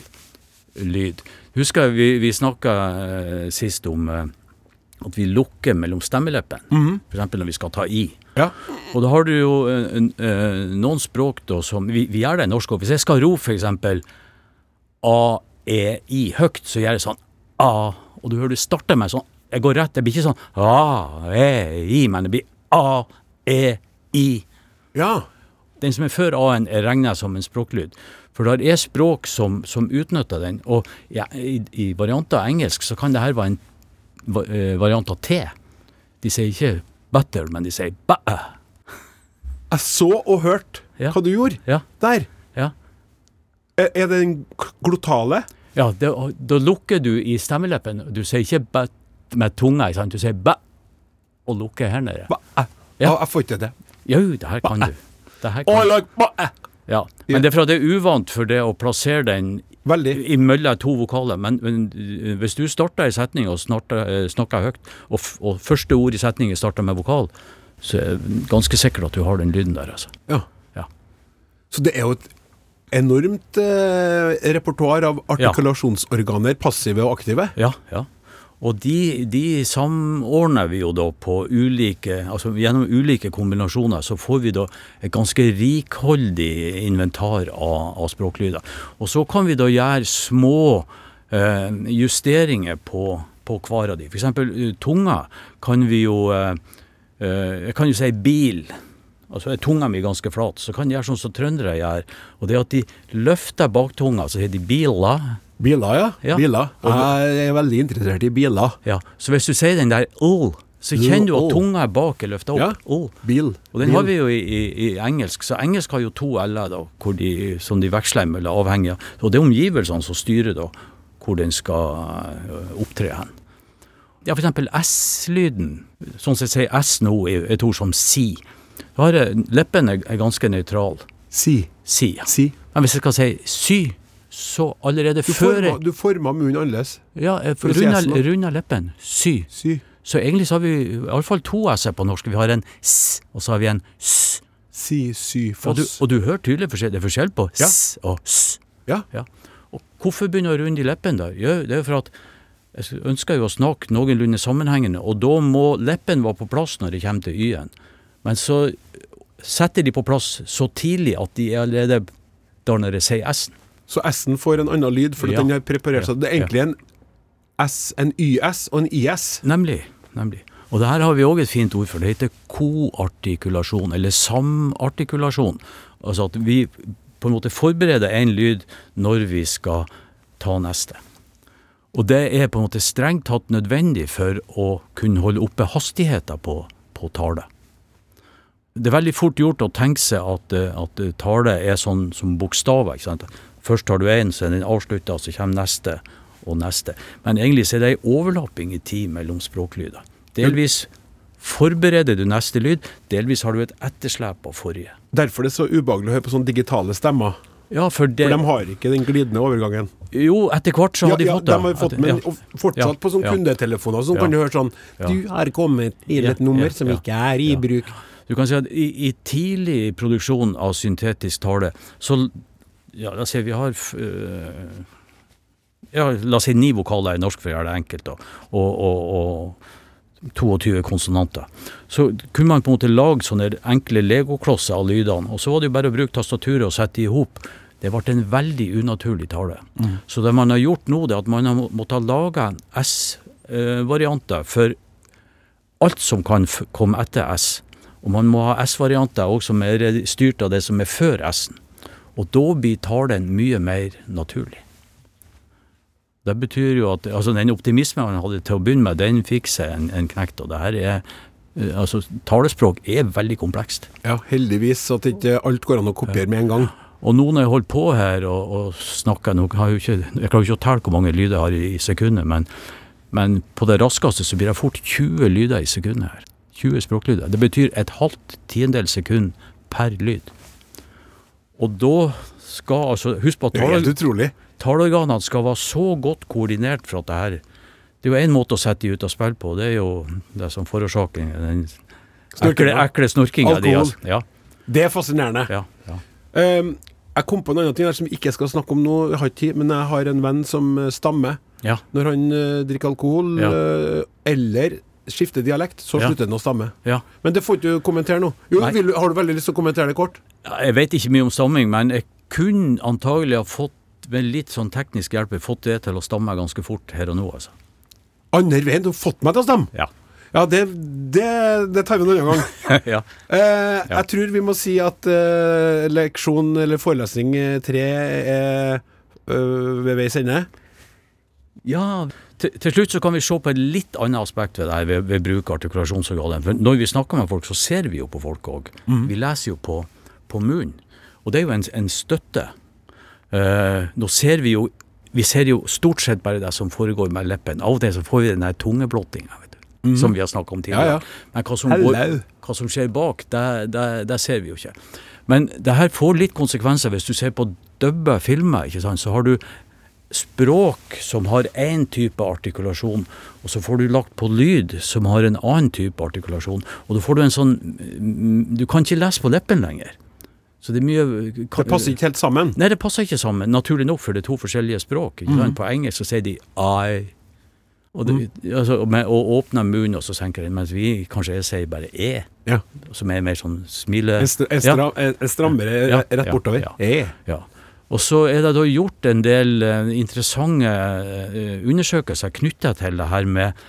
lyd. Husker vi, vi snakka eh, sist om eh, at vi lukker mellom stemmeleppene, for eksempel når vi skal ta i. Ja. Og da har du jo eh, en- eh, noen språk da som Vi, vi gjør det i norsk òg. Hvis jeg skal ro eksempel A-E-I høyt, så gjør jeg sånn A, og du hører du starter med sånn Jeg går rett. Det blir ikke sånn A-E-I, men det blir A-E-I. Ja. Den som er før A-en, er regna som en språklyd. For det er språk som, som utnytter den. Og ja, i, i varianter av engelsk så kan det her være en eh, variant av T. De sier ikke butter, men de sier bæ. Jeg så og hørte Ja. hva du gjorde Ja, der. ja. Er, er det den glotale? Ja, det, da lukker du i stemmeleppen. Du sier ikke bæ med tunga, sant? du sier bæ og lukker her nede. Eh. Ja. Jeg får ikke det. Jo, det her kan du. Det her kan. du. Ja. Men det er for at det er uvant for det å plassere den Veldig. imellom to vokaler. Men, men eh, hvis du starter en setning og snakker, eh, snakker høyt, og, og første ord i setningen starter med vokal, så er det ganske sikkert at du har den lyden der, altså. Ja. Ja. Så det er jo et enormt eh, repertoar av artikulasjonsorganer, passive og aktive. Ja, ja. Og de, de samordner vi jo da på ulike Altså gjennom ulike kombinasjoner så får vi da et ganske rikholdig inventar av, av språklyder. Og så kan vi da gjøre små eh, justeringer på, på hver av de. Eksempel eh, tunga kan vi jo eh, eh, Jeg kan jo si bil. Altså er tunga mi ganske flat, så kan de gjøre sånn som trøndere gjør. Og det at de løfter baktunga, så heter de bila. Biler, ja. Ja. Biler. Jeg er veldig interessert i biler. Ja, så hvis du sier den der l så kjenner du at tunga er bak er løfta opp. Ja. Bil. Og den Bil. har vi jo i, i, i engelsk, så engelsk har jo to l-er da, de, som de veksler mellom avhengig av. Og det er omgivelsene som styrer da hvor den skal opptre hen. Ja, for eksempel S-lyden, sånn som jeg sier S nå er et ord som si. Da har jeg, leppen er, er ganske nøytral. Si. Si. ja. Si. Men hvis jeg skal si sy, så allerede Du før forma, du forma munnen annerledes. ja, runda for å si runder, S nå. runder leppen. Sy. Sy. Så egentlig så har vi iallfall to s-er på norsk. Vi har en s, og så har vi en s. Si, sy, Og du, og du hører tydelig forskjell, det er forskjell på Ja. s og s. Ja. Og hvorfor begynne å runde i leppen da? Jo, det er for at jeg ønsker jo å snakke noenlunde sammenhengende, og da må leppen være på plass når det kommer til y-en. Men så setter de på plass så tidlig at de er allerede da når jeg sier s-en. Så S-en får en annen lyd, fordi Ja. den har preparert seg. Det er egentlig en S, en YS og en IS. Nemlig. nemlig. Og det her har vi òg et fint ord for. Det heter koartikulasjon, eller samartikulasjon. Altså at vi på en måte forbereder en lyd når vi skal ta neste. Og det er på en måte strengt tatt nødvendig for å kunne holde oppe hastigheten på, på tale. Det er veldig fort gjort å tenke seg at, eh, at tale er sånn som bokstaver. ikke sant? Først tar du én, så er den avslutta, så kommer neste og neste. Men egentlig så er det ei overlapping i tid mellom språklyder. Delvis forbereder du neste lyd, delvis har du et etterslep av forrige. Derfor er det så ubehagelig å høre på sånne digitale stemmer. Ja, for det For de har ikke den glidende overgangen. Jo, etter hvert så har de fått det. Ja, de har fått, Etter- men ja. fortsatt på sånne ja. kundetelefoner så Ja. kan du høre sånn Du har kommet inn et nummer ja, som ja. ikke er i Ja. bruk. Du kan si at i, i tidlig produksjon av syntetisk tale, så ja, la oss si vi har ja, la oss si ni vokaler i norsk, for å gjøre det enkelt, da, og, og, og 22 konsonanter. Så kunne man på en måte lage sånne enkle legoklosser av lydene, og så var det jo bare å bruke tastaturet og sette i hop. Det ble en veldig unaturlig tale. Så det man har gjort nå, det er at man har måttet lage S-varianter for alt som kan komme etter S. Og man må ha S-varianter også som er styrt av det som er før S-en. Og da blir talen mye mer naturlig. Det betyr jo at altså den optimismen man hadde til å begynne med, den fikk seg en, en knekt. Og det her er eh, Altså, talespråk er veldig komplekst. Ja, heldigvis at ikke alt går an å kopiere med en gang. Og nå når jeg holder på her og, og snakker nå har Jeg, ikke, jeg klarer ikke å telle hvor mange lyder jeg har i, i sekundet, men, men på det raskeste så blir det fort 20 lyder i sekundet her. 20 språklyder. Det betyr et halvt tiendedels sekund per lyd. Og da skal altså Husk på at Det er tale, skal være så godt koordinert for at det her Det er jo én måte å sette de ut av spill på, det er jo det som forårsaker den ekle, ekle snorkinga di. Alkohol. Altså. Ja, Det er fascinerende. ja, ja. Um, jeg kom på en annen ting her som vi ikke skal snakke om nå, jeg har ikke tid, men jeg har en venn som eh, stammer. ja. Når han uh, drikker alkohol Ja. uh, eller skifter dialekt, så slutter han å stamme. ja. Men det får ikke du kommentere nå. Jo, vil, har du veldig lyst til å kommentere det kort? Ja, Jeg vet ikke mye om stamming, men jeg kunne antagelig ha fått med litt sånn teknisk hjelp fått det til å stamme ganske fort her og nå, altså. Andre veien, du har fått meg til å stamme? Ja. Ja, det, det, det tar vi en annen gang. ja. Eh, Jeg tror vi må si at eh, leksjon eller forelesning eh, tre er øh, ved veis ende. ja til, til slutt så kan vi se på et litt annet aspekt ved det her ved, ved bruk av artikulasjonsorganet. For når vi snakker med folk, så ser vi jo på folk òg. Vi leser jo på, på munnen. Og det er jo en, en støtte. Uh, nå ser vi jo vi ser jo stort sett bare det som foregår med leppen. Av og til så får vi den der tungeblottinga, mm. Som vi har snakka om tidligere. Ja, ja. Men hva som, går, hva som skjer bak, det, det, det ser vi jo ikke. Men det her får litt konsekvenser hvis du ser på dubba filmer. Så har du språk som har én type artikulasjon, og så får du lagt på lyd som har en annen type artikulasjon. Og da får du en sånn Du kan ikke lese på leppen lenger. Så det er mye Det passer ikke helt sammen. Nei, det passer ikke sammen, naturlig nok, for det er to forskjellige språk. Sant? På engelsk så sier de I. Og, det, mm. altså, med, og åpner munnen, og så senker den, mens vi kanskje sier bare E, Ja. som er mer sånn smile... En, st en, stram, ja. en strammere Ja, rett bortover. Eh. Ja. Og så er det da gjort en del eh, interessante eh, undersøkelser knytta til det her med,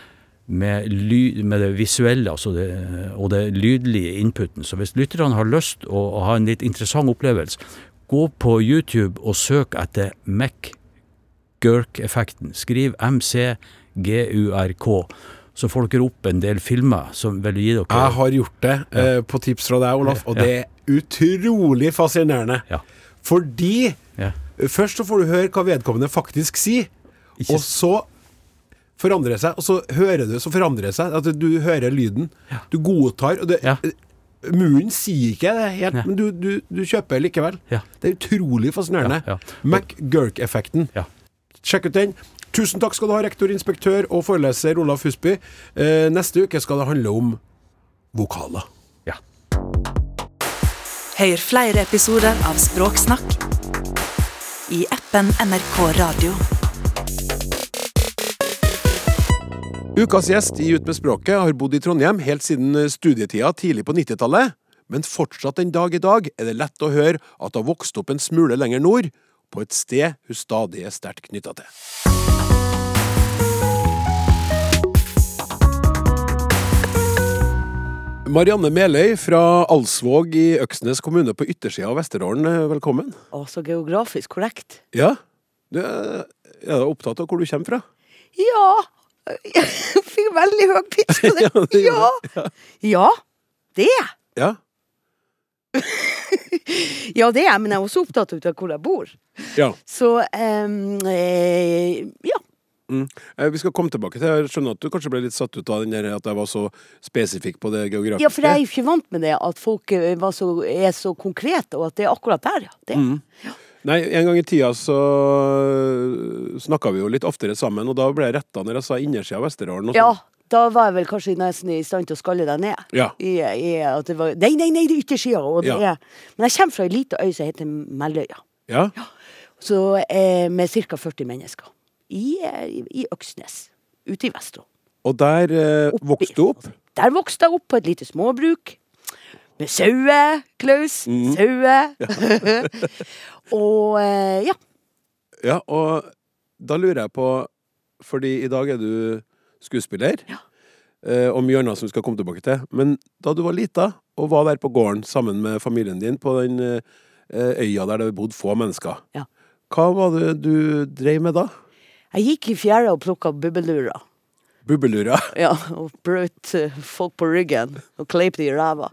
med, ly, med det visuelle altså det, og det lydlige inputen. Så hvis lytterne har lyst å, å ha en litt interessant opplevelse, gå på YouTube og søk etter McGurk-effekten. Skriv MCGURK. så får dere opp en del filmer som vil gi dere Jeg har gjort det eh, på tips fra deg, Olaf, og Ja. det er utrolig fascinerende. Ja. Fordi Ja. først så får du høre hva vedkommende faktisk sier, Ikke- og så forandrer seg, og så hører du, så forandrer det seg. At du hører lyden. Du godtar. Og det, Ja. Muren sier ikke det helt, Ja. men du, du, du kjøper likevel. Ja. Det er utrolig fascinerende. Ja, ja. McGurk-effekten. Ja. Sjekk ut den. Tusen takk skal du ha, rektor, inspektør og foreleser Olaf Husby. Eh, neste uke skal det handle om vokaler. ja. Hør flere episoder av Språksnakk i appen NRK Radio. Ukas gjest i Ut med språket har bodd i Trondheim helt siden studietida tidlig på 90-tallet, men fortsatt en dag i dag er det lett å høre at hun har vokst opp en smule lenger nord, på et sted hun stadig er sterkt knytta til. Marianne Meløy fra Alsvåg i Øksnes kommune på yttersida av Vesterålen, velkommen. Å, så geografisk korrekt. Ja, du er er du opptatt av hvor du kommer fra? Ja! Jeg fikk veldig høy pitch på det. Ja, det Ja, ja. Det er jeg. Ja, Ja, det er jeg, men jeg er også opptatt av hvor jeg bor. ja. Så um, eh, ja. Mm. Eh, Vi skal komme tilbake til Jeg skjønner at du kanskje ble litt satt ut av den der at jeg var så spesifikk på det geografiske. ja, for jeg er jo ikke vant med det, at folk eh, var så, er så konkrete, og at det er akkurat der, ja. Det. Mm. Nei, en gang i tida så snakka vi jo litt oftere sammen, og da ble jeg retta når jeg sa innersida av Vesterålen. Ja, sånn. da var jeg vel kanskje nesten i stand til å skalle deg ned. Ja. I, i at det var, nei, nei, nei, det er yttersida. Ja. Men jeg kommer fra ei lita øy som heter Melløya. Ja. Så eh, med ca. 40 mennesker. I, eh, i, i Øksnes. Ute i Vesterålen. Og der eh, vokste du opp. Der vokste jeg opp på et lite småbruk. Med sauer, Klaus. Mm. Sauer. og eh, ja. Ja, og da lurer jeg på Fordi i dag er du skuespiller, eh, og mye annet som vi skal komme tilbake til. Men da du var lita og var der på gården sammen med familien din på den eh, øya der det bodde få mennesker, Ja. hva var det du drev med da? Jeg gikk i fjæra og plukka bubbelurer. Bubbelura? Ja, og brøt eh, folk på ryggen og kleip de i ræva.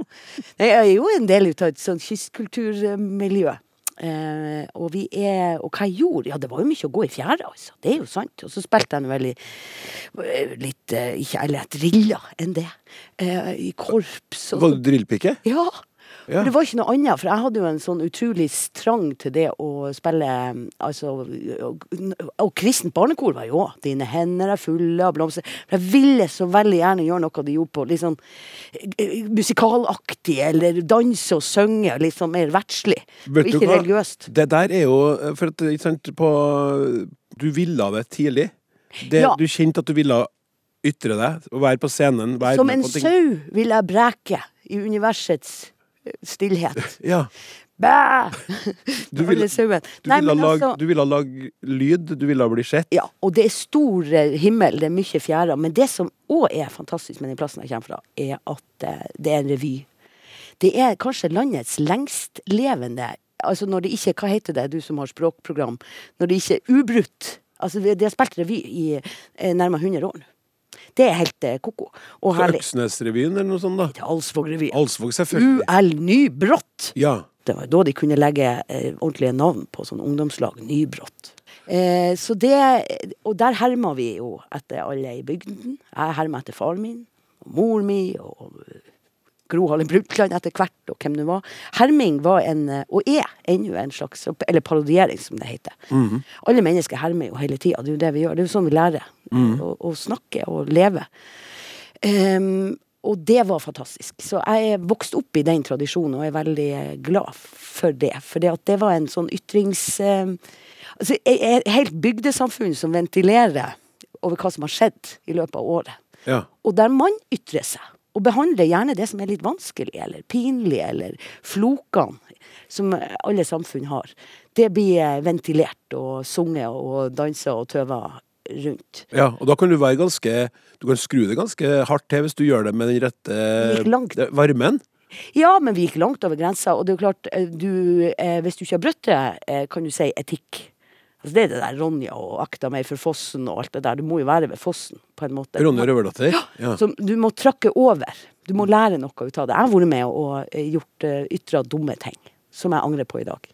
Jeg er jo en del av et sånt kystkulturmiljø. Eh, og vi er Og hva jeg gjorde? Ja, det var jo mye å gå i fjæra, altså. Det er jo sant. Og så spilte jeg nå veldig eh, litt eh, Ikke eller jeg drilla enn det. Eh, I korps og Var du drillpike? Ja. Ja. Men det var ikke noe annet, for jeg hadde jo en sånn utrolig strang til det å spille altså, Og, og kristent barnekor var jo òg. 'Dine hender er fulle av blomster'. For jeg ville så veldig gjerne gjøre noe de gjorde på litt sånn musikalaktig, eller danse og synge litt sånn mer verdslig. Vet du ikke religiøst. Det der er jo For at, ikke sant, på Du ville det tidlig. Det, Ja. Du kjente at du ville ytre deg, være på scenen. Være Som en sau vil jeg breke i universets stillhet. Ja. Bæ! Du ville, du Nei, ville, altså- du ville lage lyd, du ville bli sett. Ja, og det er stor eh, himmel, det er mye fjærer. Men det som òg er fantastisk med den plassen jeg kommer fra, er at eh, det er en revy. Det er kanskje landets lengstlevende Altså når det ikke Hva heter det, du som har språkprogram? Når det ikke er ubrutt. Altså, de har spilt revy i eh, nærmere 100 år nå. Det er helt koko. ko-ko. Og herlig. Øksnesrevyen eller noe sånt, da. Til Alsvåg-revyen. Alsvåg, selvfølgelig. UL Nybrott. Ja. Det var da de kunne legge eh, ordentlige navn på sånn ungdomslag. Nybrott. Eh, så det, og der herma vi jo etter alle i bygden. Jeg herma etter faren min, og mor mi, og Gro Harlem Brundtland etter hvert, og hvem det var. Herming var en, eh, og er ennå en slags, eller parodiering som det heter. Alle mennesker hermer jo hele tida, det er jo det vi gjør. Det er jo sånn vi lærer eh, å, å snakke og leve. Um, og det var fantastisk. Så jeg er vokst opp i den tradisjonen og er veldig eh, glad for det. For det, var en sånn ytrings... eh, altså, et helt bygdesamfunn som ventilerer over hva som har skjedd i løpet av året. ja. Og der man ytrer seg. Og behandler gjerne det som er litt vanskelig eller pinlig, eller flokene, som alle samfunn har. Det blir eh, ventilert og sunget og dansa og tøva rundt. ja. Og da kan du være ganske Du kan skru det ganske hardt til hvis du gjør det med den rette langt. varmen. Ja, men vi gikk langt over grensa, og det er jo klart, eh, du, eh, hvis du ikke har brutt det, eh, kan du si etikk. Altså det er det der Ronja og akta meg for fossen og alt det der. Du må jo være ved fossen, på en måte. Ronja Røverdatter? Ja. Så du må trakke over. Du må lære noe ut av det. Jeg har vært med og eh, gjort uh, ytra dumme ting som jeg angrer på i dag.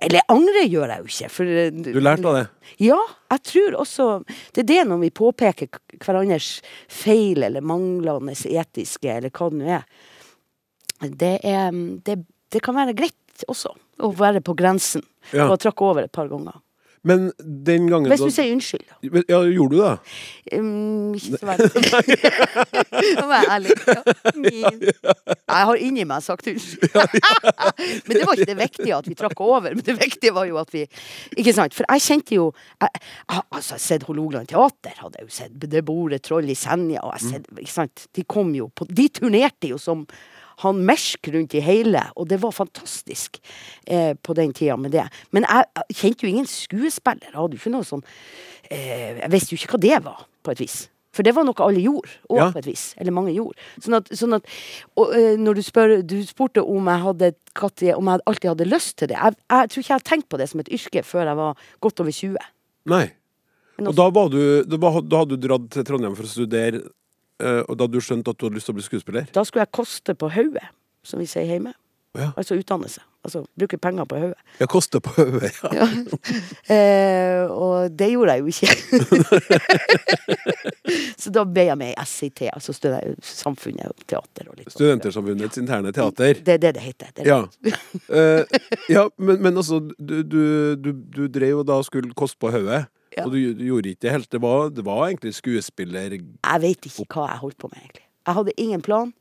Eller angre gjør jeg jo ikke. For, eh, Du lærte av det? Ja, jeg tror også Det er det når vi påpeker hverandres feil eller manglende etiske, eller hva det nå er. Det, er det, det kan være greit også å være på grensen Ja. og trakke over et par ganger. Men den gangen Hvis du sier unnskyld, da. Ja, gjorde du det? Um, ikke så veldig. Nå var jeg ærlig. Ja. Jeg har inni meg sagt unnskyld. men det var ikke det viktige at vi trakk over, men det viktige var jo at vi Ikke sant? For jeg kjente jo jeg, jeg, Altså, jeg har sett Hålogaland Teater, hadde jeg jo sett. Det bordet Troll i Senja, og jeg har sett Ikke sant? De kom jo på De turnerte jo som han mersk rundt i hele, og det var fantastisk eh, på den tida med det. Men jeg, jeg kjente jo ingen skuespiller. Jeg hadde jo ikke noe sånn eh, Jeg visste jo ikke hva det var, på et vis. For det var noe alle gjorde, og Ja. på et vis. Eller mange gjorde. Sånn at, sånn at og, eh, når du spør Du spurte om jeg hadde om jeg alltid hadde lyst til det. Jeg, jeg tror ikke jeg hadde tenkt på det som et yrke før jeg var godt over 20. Nei. Og da, var du, da, da hadde du dratt til Trondheim for å studere, og da du skjønt at du hadde lyst til å bli skuespiller? Da skulle jeg koste på hodet, som vi sier hjemme. Ja. Altså utdanne seg. Altså bruke penger på hodet. Jeg koste på hodet, ja. Ja. Eh, og det gjorde jeg jo ikke. så da ble jeg med i SIT, altså Samfunnet og Teater. Og litt sånt. ja. interne teater. Det er det det heter. Det Ja. Eh, ja, men, men altså, du, du, du, du drev og da skulle koste på hodet, Ja. og du, du gjorde ikke det helt. Det var, det var egentlig skuespiller... Jeg vet ikke hva jeg holdt på med, egentlig. Jeg hadde ingen plan.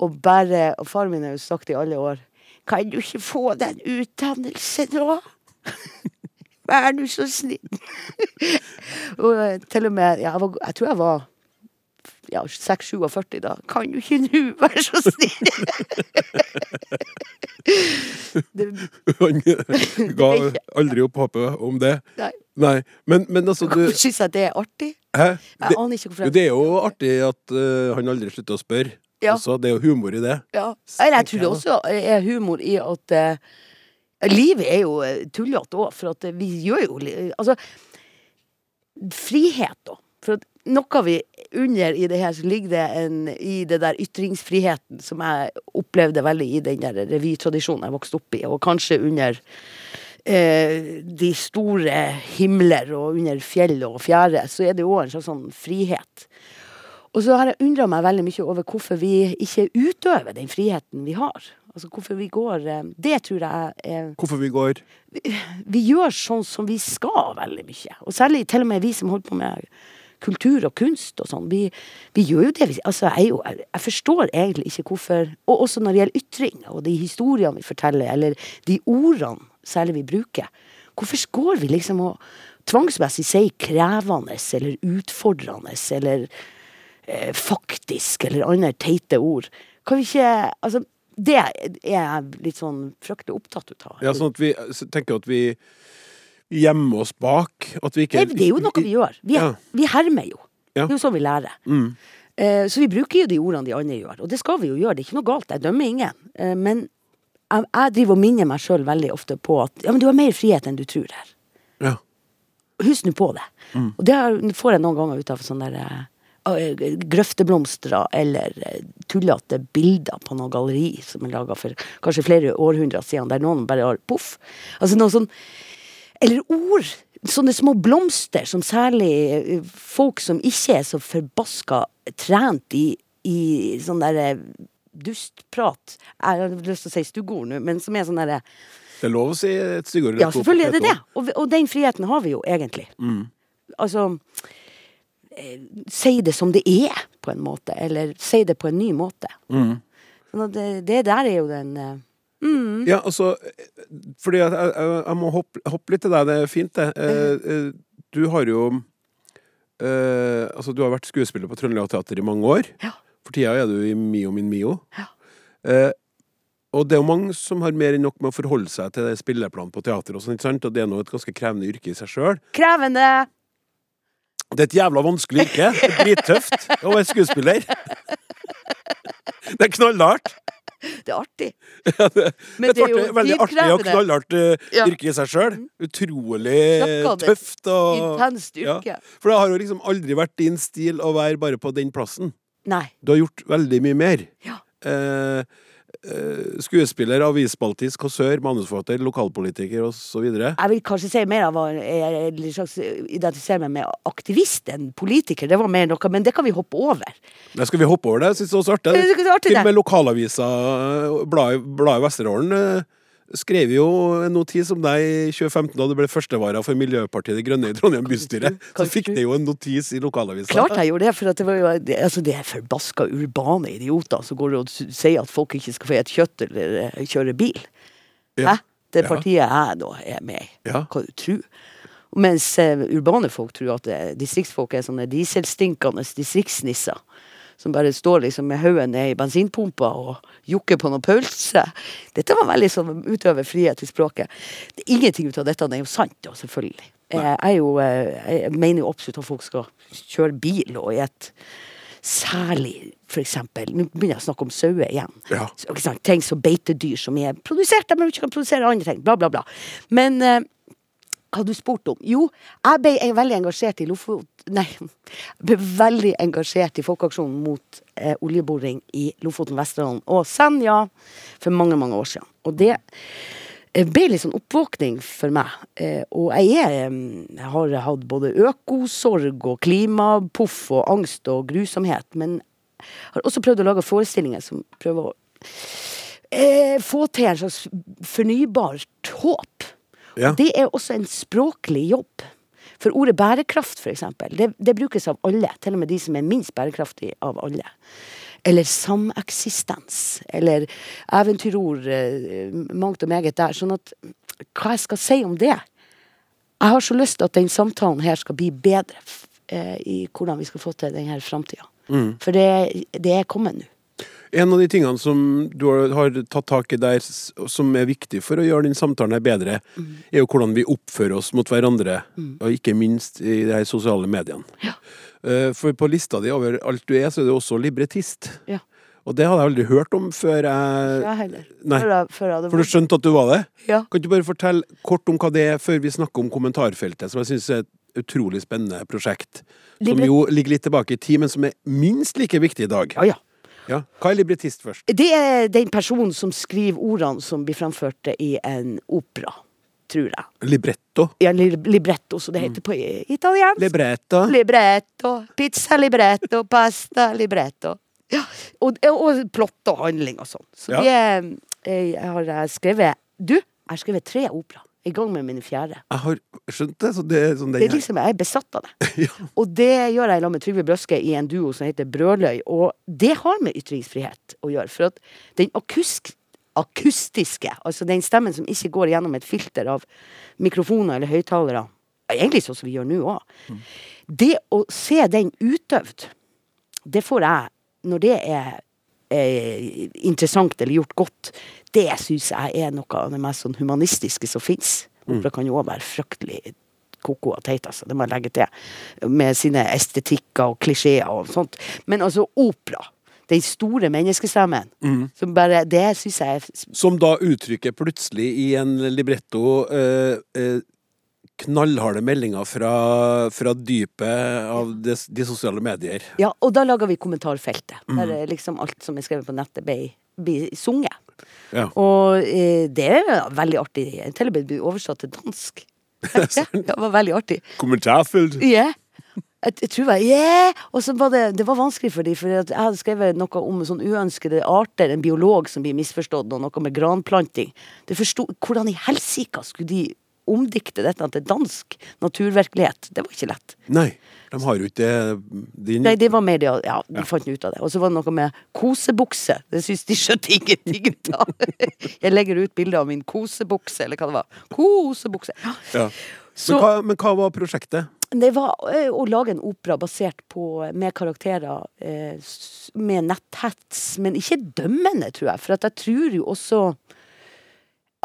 Og bare Og faren min har jo sagt i alle år Kan du ikke få deg en utdannelse nå? Vær nå så snill. og eh, til og med ja, jeg, var, jeg tror jeg var ja, 46-47 da. Kan du ikke nå, være så snill? det, Han ga aldri opp håpet om det. nei. Nei, men, men altså du Hvorfor syns jeg det er artig? Hæ? Jeg Det, aner ikke hvorfor. jeg- det er jo artig at uh, han aldri slutter å spørre. Ja. Altså, det er jo humor i det. Ja. Eller jeg tror det også er humor i at uh, Livet er jo eh, tullete òg, for at vi gjør jo Altså Frihet, da. For at noe vi under i det her, så ligger det en i det der ytringsfriheten som jeg opplevde veldig i den der revytradisjonen jeg vokste opp i, og kanskje under de store himler og under fjell og fjære, så er det òg en slags sånn frihet. Og så har jeg undra meg veldig mye over hvorfor vi ikke utøver den friheten vi har. Altså hvorfor vi går eh, Det tror jeg er Hvorfor vi går Vi gjør sånn som vi skal veldig mye. Og særlig til og med vi som holder på med kultur og kunst og sånn. Vi, vi gjør jo det. Vi, altså, jeg, jeg, jeg forstår egentlig ikke hvorfor Og også når det gjelder ytringer og de historiene vi forteller, eller de ordene særlig vi bruker. Hvorfor går vi liksom og tvangsmessig sier krevende eller utfordrende eller eh, faktisk eller andre teite ord? Kan vi ikke Altså, det er jeg litt sånn fryktelig opptatt ut av. Ja, sånn at vi tenker at vi gjemmer oss bak. At vi ikke Nei, det er jo noe vi gjør. Vi, Ja. vi hermer jo. Ja. Det er jo sånn vi lærer. Mm. Eh, så vi bruker jo de ordene de andre gjør, og det skal vi jo gjøre. Det er ikke noe galt, jeg dømmer ingen. Eh, men jeg, jeg driver og minner meg sjøl veldig ofte på at ja, men du har mer frihet enn du tror her. Ja. Husk nå på det. Mm. Og det får jeg noen ganger ut av sånne der, eh, eh, grøfteblomster eller eh, tullete bilder på noe galleri som er laga for kanskje flere århundrer siden, der noen bare har poff. Altså noe sånn Eller ord. Sånne små blomster som særlig folk som ikke er så forbaska trent i, i sånn derre dustprat Jeg har lyst til å si styggord nå, men som er sånn derre Det er lov å si et styggord. Ja, selvfølgelig er det det. Og, og den friheten har vi jo egentlig. Mm. Altså eh, Si det som det er, på en måte. Eller si det på en ny måte. Mm. Sånn det, det der er jo den eh, mm, Ja, altså Fordi jeg, jeg, jeg må hoppe, hoppe litt til deg. Det er fint, det. Eh, du har jo eh, Altså, du har vært skuespiller på Trøndelag Teater i mange år. Ja. For tida er du i Mio min Mio. Ja. Eh, og det er jo mange som har mer enn nok med å forholde seg til det spilleplanen på teater, og sånt, ikke sant? Og det er nå et ganske krevende yrke i seg sjøl. Krevende! Det er et jævla vanskelig yrke. Det er drittøft å være skuespiller. Det er knallhardt. Det er artig. Men det er jo veldig artig og knallhardt eh, Ja. Mm. yrke i seg sjøl. Utrolig tøft og Intenst ja. yrke. For det har jo liksom aldri vært din stil å være bare på den plassen. Nei. Du har gjort veldig mye mer. Ja. Eh, eh, skuespiller, avisspaltist, kåsør, manusforfatter, lokalpolitiker osv. Jeg vil kanskje si mer av jeg, slags identifiserer meg med aktivist enn politiker. Det var mer noe, men det kan vi hoppe over. Nei, skal vi hoppe over det. Jeg synes det var så artig. Til og med det. lokalavisa, eh, bladet bladet Vesterålen, eh, skrev jo en notis om deg i 2015 da du ble førstevara for Miljøpartiet De Grønne i Trondheim bystyre. Så fikk det jo en notis i lokalavisa. Klart jeg gjorde det, for at det var jo det, altså det er forbaska urbane idioter som går og sier at folk ikke skal få spise kjøtt eller eh, kjøre bil. Ja. Hæ? Det partiet jeg da er med i. Ja. Hva du tror? Mens eh, urbane folk tror at eh, distriktsfolk er sånne dieselstinkende distriktsnisser. Som bare står liksom med hodet ned i bensinpumpa og jokker på noen pølse. Dette var veldig sånn utøver frihet i språket. Det, ingenting ut av dette det er jo sant, da, selvfølgelig. Eh, Jeg, er jo, eh, jeg mener jo absolutt at folk skal kjøre bil, og i et særlig for eksempel, Nå begynner jeg å snakke om sauer igjen. Ja. Så, sant, ting som beitedyr som er produsert men ikke kan produsere andre ting. Bla, bla, bla. Men eh, hva du spurt om? Jo, jeg ble veldig engasjert i Lofot... Nei, ble veldig engasjert i folkeaksjonen mot eh, oljeboring i Lofoten, Vesterålen og Senja for mange, mange år siden. Og det eh, ble litt sånn oppvåkning for meg. Eh, og jeg, er, eh, jeg har hatt både økosorg og klimapoff og angst og grusomhet. Men jeg har også prøvd å lage forestillinger som prøver å eh, få til en slags fornybart håp. Ja. Det er også en språklig jobb. For ordet bærekraft, eksempel, det, det brukes av alle. Til og med de som er minst bærekraftige av alle. Eller sameksistens. Eller eventyrord. eh, Mangt og meget der. Sånn at Hva jeg skal si om det? Jeg har så lyst til at den samtalen her skal bli bedre eh, i hvordan vi skal få til denne framtida. For det, det er kommet nå. En av de tingene som du har- tatt tak i der, som er viktig for å gjøre den samtalen her bedre, Mm. er jo hvordan vi oppfører oss mot hverandre, og ikke minst i de her sosiale mediene. Ja. Eh, For på lista di over alt du er, så er du også librettist. Ja. Og det hadde jeg aldri hørt om før jeg Jeg heller. Nei. Før jeg, før jeg For du skjønte at du var det? Ja. Kan du bare fortelle kort om hva det er, før vi snakker om kommentarfeltet, som jeg syns er et utrolig spennende prosjekt. Som jo ligger litt tilbake i tid, men som er minst like viktig i dag. Ja, ja. Ja. Hva er librettist først? Det er den personen som skriver ordene som blir framført i en opera, tror jeg. Libretto? Ja, li- libretto, som det heter på italiensk. Libretto? libretto, pizza libretto, pasta libretto. Ja, og, og plott og handling og sånn. Så Ja. det eh, Jeg har skrevet Du, jeg har skrevet tre opera. I gang med min fjerde. Jeg har skjønt det, så det sånn Det er liksom, Jeg er besatt av det. Ja. Og det gjør jeg sammen med Trygve Brøske i en duo som heter Brøløy. Og det har med ytringsfrihet å gjøre. For at den akusk, akustiske, altså den stemmen som ikke går gjennom et filter av mikrofoner eller høyttalere, egentlig sånn som vi gjør nå òg, det å se den utøvd, det får jeg når det er eh, interessant eller gjort godt, det syns jeg er noe av det mest sånn humanistiske som fins. Opera kan jo òg være fryktelig koko og teit, altså. Det må jeg legge til. Med sine estetikker og klisjeer og sånt. Men altså, opera. Den store menneskestemmen. Som bare Det syns jeg er Som da uttrykket plutselig i en libretto eh, eh, knallharde meldinger fra, fra dypet av de, de sosiale medier. Ja, og da lager vi kommentarfeltet. Der er liksom alt som er skrevet på nettet, blir blir sunget. Ja. Og eh, det er veldig artig. Til og med blir oversatt til dansk. Det, var veldig artig. Kommentarfelt. Ja. Jeg, jeg tror jeg, yeah! Og så var det, det var vanskelig for dem, for jeg hadde skrevet noe om sånn uønskede arter, en biolog som blir misforstått, og noe med granplanting. Det forsto, hvordan i helsika skulle de omdikte dette til dansk naturvirkelighet? Det var ikke lett. Nei, de har jo ikke din Nei, det var mer det, ja, de fant ut av det. Og så var det noe med kosebukse. Det syns de skjønte ingenting ut av. Jeg legger ut bilde av min kosebukse, eller hva det var. Kosebukse. Ja. Ja. Så Men, hva, men hva var prosjektet? det var eh, å lage en opera basert på med karakterer eh, med netthets, men ikke dømmende, tror jeg. For at jeg tror jo også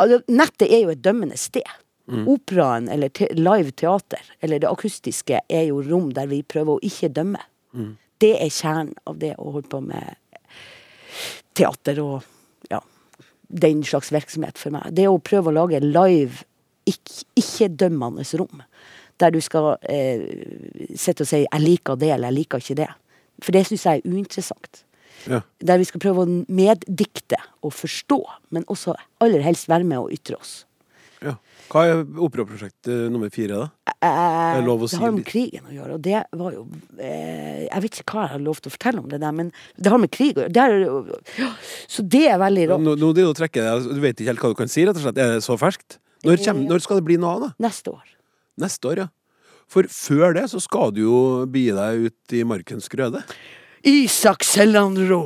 altså, Nettet er jo et dømmende sted. Operaen, eller te live teater, eller det akustiske, er jo rom der vi prøver å ikke dømme. Det er kjernen av det å holde på med teater og ja, den slags virksomhet for meg. Det å prøve å lage live, ikke-dømmende rom. Der du skal eh, sitte og si 'jeg liker det', eller 'jeg liker ikke det'. For det syns jeg er uinteressant. Ja. Der vi skal prøve å meddikte og forstå, men også aller helst være med og ytre oss. Ja. Hva er operaprosjekt eh, nummer fire, da? Eh, Det lov å det si har med krigen å gjøre, og det var jo eh, Jeg vet ikke hva jeg har lov til å fortelle om det der, men det har med krig å gjøre. Det er, så det er veldig rått. Nå, nå det å trekke deg, Du vet ikke helt hva du kan si, rett og slett. Er det så ferskt? Når, kommer, når skal det bli noe av, det? Neste år. Neste år, ja. For før det så skal du jo begi deg ut i markens grøde. Isak Selland Rå.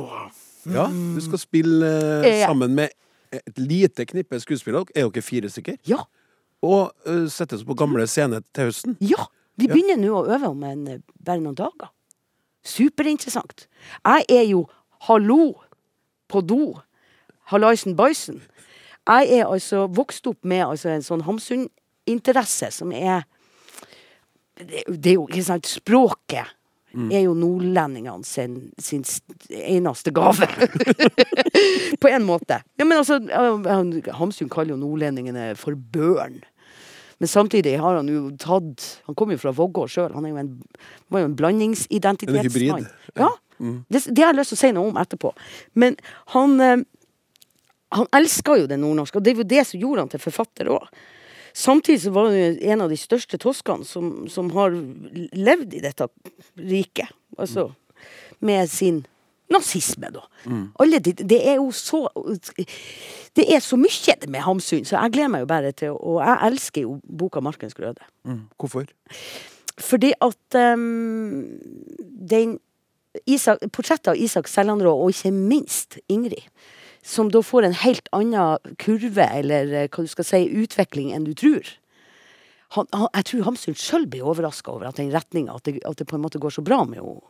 Ja, du skal spille eh, Eh. sammen med et lite knippe skuespillere. Er dere fire stykker? Ja. Og uh, settes på gamle scene til høsten. Ja! Vi Ja. begynner nå å øve om en, eh, bare noen dager. Superinteressant. Jeg er jo hallo på do. Hallaisen Bison. Jeg er altså vokst opp med altså, en sånn Hamsun-interesse som er det, det er jo ikke sant Språket er jo nordlendingene sin, sin eneste gave. på en måte. Ja, men altså, Hamsun kaller jo nordlendingene for børn. Men samtidig har han jo tatt Han kommer jo fra Vågå sjøl. Han jo en, var jo en En blandingsidentitetsmann. Ja. Det, det har jeg lyst til å si noe om etterpå. Men han eh, Han elska jo det nordnorske, og det er jo det som gjorde han til forfatter òg. Samtidig så var hun en av de største toskene som, som har levd i dette riket. Altså med sin nazisme, da. Alle de, det er jo så Det er så mye med Hamsun, så jeg gleder meg jo bare til Og jeg elsker jo boka 'Markens grøde'. Hvorfor? Fordi at um, den Isak, Portrettet av Isak Sellandrå, og ikke minst Ingrid, som da får en helt annen kurve, eller eh, hva du skal si, utvikling enn du tror. Han, han, jeg tror Hamsun sjøl blir overraska over at den retninga, at, at det på en måte går så bra med henne.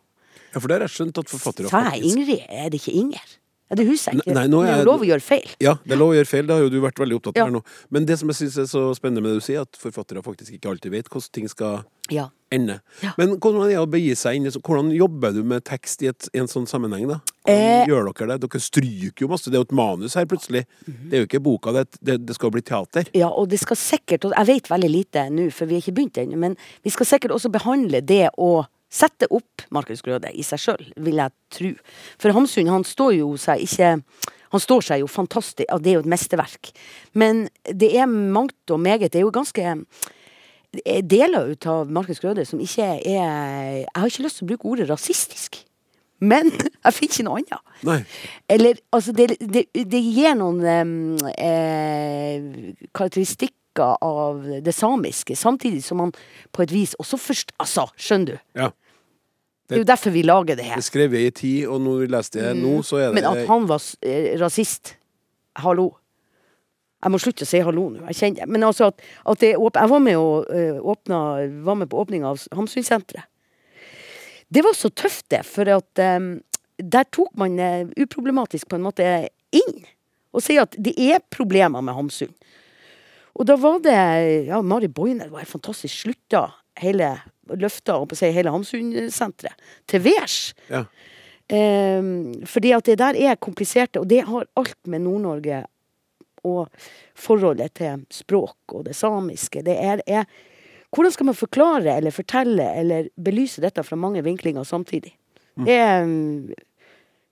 Ja, for det har jeg skjønt at forfattere Sa jeg Ingrid, er det ikke Inger? Ja, det husker jeg ikke. Nei, nå det er lov å gjøre feil. Ja, det er lov å gjøre feil. Det har jo du vært veldig opptatt av Ja. her nå. Men det som jeg syns er så spennende med det du sier, at forfattere faktisk ikke alltid vet hvordan ting skal Ja. ende. Ja. Men hvordan er det å begi seg inn Hvordan jobber du med tekst i, et, i en sånn sammenheng, da? Eh. Hvordan gjør dere det? Dere stryker jo masse. Det er jo et manus her, plutselig. Det er jo ikke boka, det, det, det skal bli teater. Ja, og det skal sikkert, og jeg vet veldig lite nå, for vi har ikke begynt ennå, men vi skal sikkert også behandle det å sette opp Markus Grøde i seg sjøl, vil jeg tro. For Hamsun, han står jo seg ikke Han står seg jo fantastisk, og det er jo et mesterverk. Men det er mangt og meget. Det er jo ganske er deler ut av Markus Grøde som ikke er Jeg har ikke lyst til å bruke ordet rasistisk, men jeg finner ikke noe annet. Nei. Eller, altså, det, det, det gir noen eh, eh, karakteristikker av det samiske, samtidig som man på et vis også først Altså, skjønner du? Ja. Det er jo derfor vi lager det her. Det skrev jeg i tid, og nå leste det nå, så er det Men at han var eh, rasist Hallo. Jeg må slutte å si hallo nå. Jeg kjenner Men altså at, at det er åp Jeg var med, og, eh, åpna, var med på åpninga av Hamsunsenteret. Det var så tøft, det, for at em, der tok man uproblematisk på en måte inn og sier at det er problemer med Hamsun. Og da var det Ja, Mari Boine det var helt fantastisk. Slutta hele Løfta si, hele Hamsun-senteret til værs. Ja. Um, fordi at det der er kompliserte, og det har alt med Nord-Norge og forholdet til språk og det samiske. Det er, er Hvordan skal man forklare eller fortelle eller belyse dette fra mange vinklinger samtidig? Det, mm,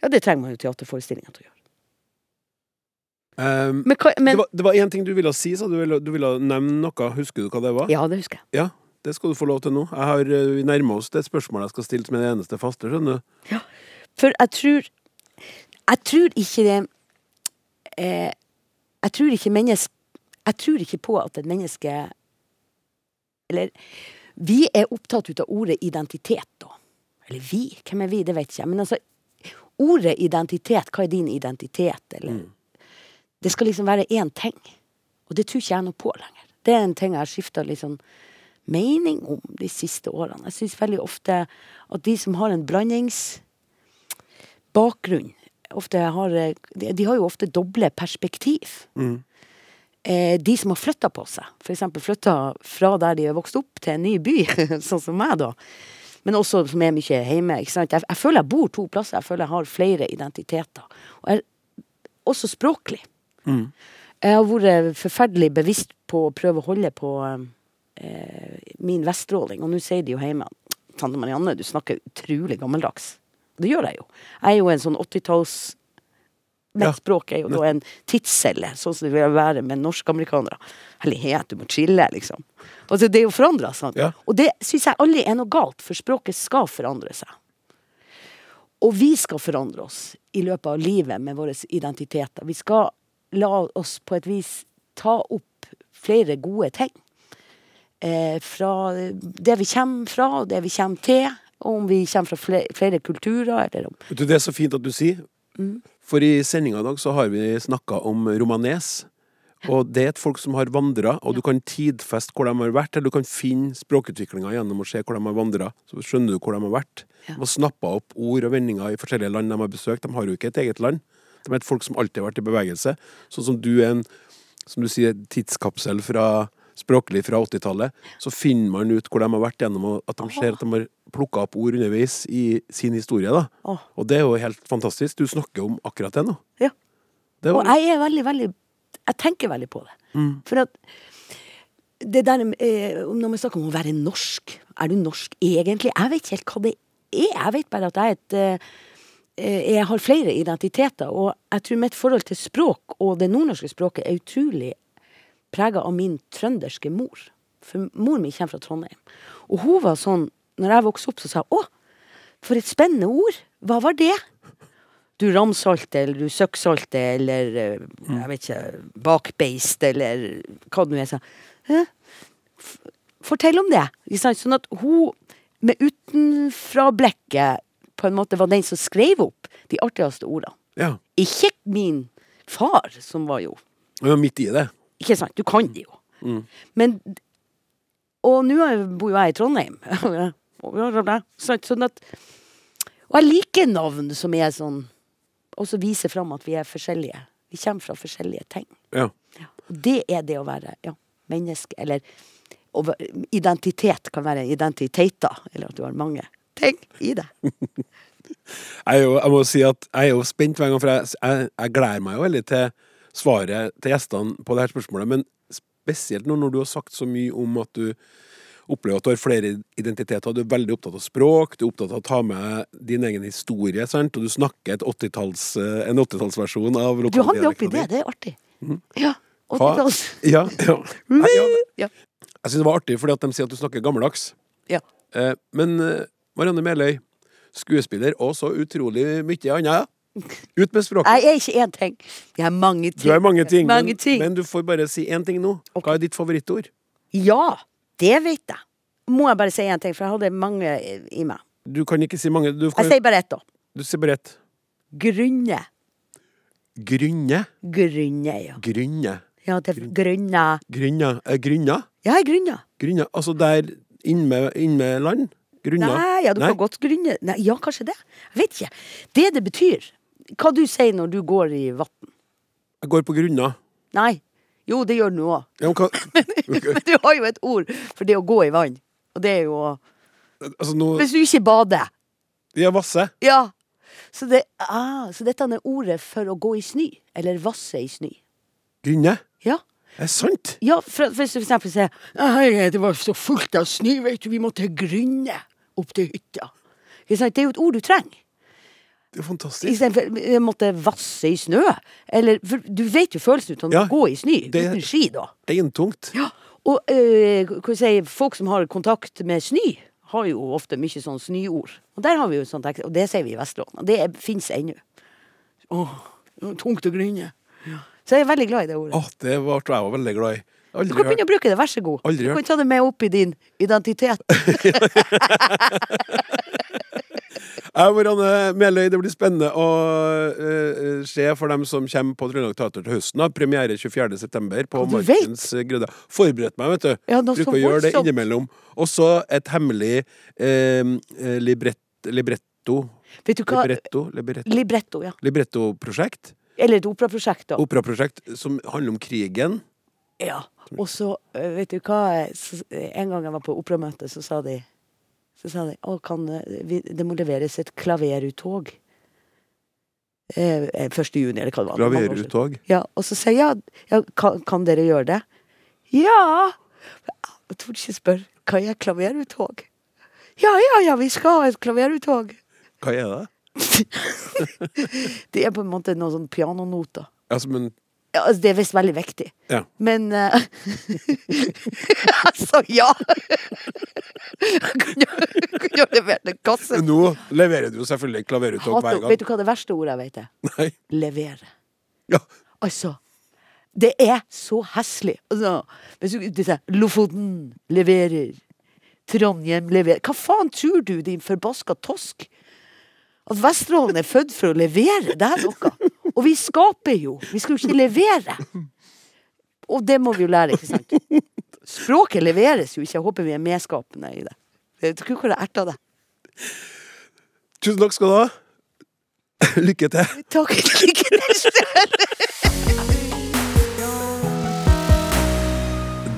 ja, det trenger man jo teaterforestillinger til å gjøre. Um, Men, hva, men det, var, én ting du ville si, sa du. ville- Du ville nevne noe. Husker du hva det var? Ja, det husker jeg. Ja, det skal du få lov til nå. Jeg har, eh, vi nærmer oss det spørsmålet jeg skal stille som er det eneste faste. skjønner du? Ja, For jeg tror Jeg tror ikke det eh, Jeg tror ikke mennesk... Jeg tror ikke på at et menneske Eller Vi er opptatt ut av ordet identitet, da. Eller vi. Hvem er vi? Det vet ikke jeg. Men altså Ordet identitet, hva er din identitet? Eller Det skal liksom være én ting. Og det tror ikke jeg noe på lenger. Det er en ting jeg har skifta sånn mening om de siste årene. Jeg syns veldig ofte at de som har en blandingsbakgrunn ofte har, eh, de, de har jo ofte doble perspektiv. Mm. de som har flytta på seg, f.eks. flytta fra der de er vokst opp, til en ny by, sånn som meg, da. Men også som er mye hjemme. Ikke sant? Jeg, jeg føler jeg bor to plasser. Jeg føler jeg har flere identiteter. Og jeg, også språklig. Jeg har vært forferdelig bevisst på å prøve å holde på eh, min vestråling, og nå sier de jo hjemme Tante Marianne, du snakker utrolig gammeldags. Det gjør jeg jo. Jeg er jo en sånn 80-talls Mitt Ja. språk er jo da en tidscelle, sånn som det vil være med norsk-amerikanere. Herlighet, du må chille, liksom. Altså, det er jo forandra, sant. Ja. Og det syns jeg aldri er noe galt, for språket skal forandre seg. Og vi skal forandre oss i løpet av livet med våre identiteter. Vi skal la oss på et vis ta opp flere gode ting. Eh, fra det vi kommer fra, og det vi kommer til. Og om vi kommer fra flere, flere kulturer, eller om Vet du, Det er så fint at du sier. For i sendinga i dag så har vi snakka om romanes. Og det er et folk som har vandra, og du kan tidfeste hvor de har vært, eller du kan finne språkutviklinga gjennom å se hvor de har vandra. Så skjønner du hvor de har vært. De har snappa opp ord og vendinger i forskjellige land de har besøkt. De har jo ikke et eget land. De er et folk som alltid har vært i bevegelse. Sånn som du er en, som du sier, tidskapsel fra språklig fra 80-tallet. Så finner man ut hvor de har vært gjennom at de ser at de har plukka opp ord underveis i sin historie. da. Og det er jo helt fantastisk. Du snakker om akkurat det nå. Ja. Det Og jeg er veldig, veldig Jeg tenker veldig på det. For at det der eh, Når vi snakker om å være norsk Er du norsk egentlig? Jeg vet ikke helt hva det er. Jeg vet bare at jeg er et eh, Jeg har flere identiteter, og jeg tror mitt forhold til språk og det nordnorske språket er utrolig prega av min trønderske mor. For mor mi kommer fra Trondheim. Og hun var sånn Når jeg vokste opp, så sa hun 'Å, for et spennende ord'. Hva var det? du ramsalte, eller du søkksalte, eller eh, jeg vet ikke, bakbeist, eller hva det nå er. «Hæ? Fortell om det. Sånn at hun med utenfra-blikket på en måte var den som skrev opp de artigste ordene. ja. Ikke min far, som var jo Ja, var midt i det. Ikke sant? Du kan det jo. Men Og nå bor jo jeg i Trondheim. Sånn at Og jeg liker navn som er sånn Også viser fram at vi er forskjellige. Vi kommer fra forskjellige ting. Ja. Og det er det å være ja, menneske. Eller og identitet kan være identiteter. Eller at du har mange ting i det. Jeg, jo, jeg må si at jeg er jo spent hver gang, for jeg, jeg, jeg gleder meg jo veldig til svaret til gjestene på det her spørsmålet. Men spesielt nå når du har sagt så mye om at du opplever at du har flere identiteter. Du er veldig opptatt av språk, du er opptatt av å ta med din egen historie, sant? og du snakker et 80-talls, eh, en 80-tallsversjon av Du havner oppi lokaldialekta det. Det er artig. Ja. 80-talls. Ja, ja. Ja. Jeg syns det var artig fordi at de sier at du snakker gammeldags. Ja. Eh, men eh, Marianne Meløy, skuespiller og så utrolig mye annet. Ut med språket. Jeg er ikke én ting. Jeg er mange ting. Du er mange ting, Mange men, ting. men du får bare si én ting nå. Hva er ditt favorittord? Ja, det vet jeg. Må jeg bare si én ting, for jeg hadde mange i meg. Du kan ikke si mange. Du, kan, Jeg sier bare ett, da. du sier bare ett. Grunne. Grunne? Grunne, ja. Grunne. Ja, det er grunne. Grynna. Eh. Ja, jeg grunner. Grynna. Altså der innmed inn med land? Grunna? Nei, ja, du kan godt grunne. Nei, ja, kanskje det. Jeg vet ikke. Det det betyr Hva du sier når du går i vann? Jeg går på grunna. Nei. Jo, det gjør du òg. Ja, men Men du har jo et ord for det å gå i vann. Og det er jo altså nå Hvis du ikke bader. De er vasse. Ja. Så, det, ah, så dette er ordet for å gå i snø. Eller vasse i snø. Grynne? Ja. Det er sant. Ja, for, for, for eksempel sier «Nei, det var så fullt av snø, vet du, vi måtte grunne opp til hytta. Det er jo et ord du trenger. Det er fantastisk. Istedenfor å måtte vasse i snø. Eller, for du vet jo følelsen ut av Ja, å gå i snø uten ski, da. Beintungt. Ja. Og øh, hva si, folk som har kontakt med snø, har jo ofte mye sånn snøord. Og der har vi jo sånt, og det sier vi i Vesterålen. Og det fins ennå. Åh, tungt å grunne. Så jeg er veldig glad i det ordet. Åh, det ble jeg òg veldig glad i. Du kan begynne å bruke det, vær så god. Aldri du kan ta det med opp i din identitet. Jeg og Anne Meløy, det blir spennende å uh, se for dem som kommer på Trøndelag Teater til høsten. da. Premiere 24.9. på Ja, Markens Grødde. Forberedt meg, vet du. Ja, Bruker å gjøre det innimellom. Og så et hemmelig eh, eh, libret, libretto Vet du hva? Libretto? Libretto. Libretto, ja. Librettoprosjekt. Eller et operaprosjekt, da. Operaprosjekt som handler om krigen. Ja. Og så, øh, vet du hva En gang jeg var på operamøte, så sa de Så sa de øh, vi, det må leveres et klaveruttog. Eh, eh, 1. juni, eller hva det var. Graveruttog. Ja, og så sier jeg ja, kan, kan dere gjøre det? Ja! Jeg torde ikke spørre. Hva er klaveruttog? Ja, ja, ja, vi skal ha et klaveruttog. Hva er det? Det er på en måte noen sånn pianonoter. Altså, men Ja, altså, det er visst veldig viktig. Ja. Men uh, Altså, ja! Kunne jo levert en kasse. nå leverer du jo selvfølgelig klaveruttog hver gang. vet du hva det verste ordet jeg vet? Nei. Levere. Ja. Altså. Det er så heslig. Altså, hvis du, sier Lofoten leverer. Trondheim leverer. Hva faen tror du, din forbaska tosk? At Vesterålen er født for å levere? Det er noe. Og vi skaper jo. Vi skal jo ikke levere. Og det må vi jo lære, ikke sant? Språket leveres jo ikke. Jeg håper vi er medskapende i det. Jeg tror ikke det erta det. Tusen takk skal du ha. Lykke til. Takk. Lykke til.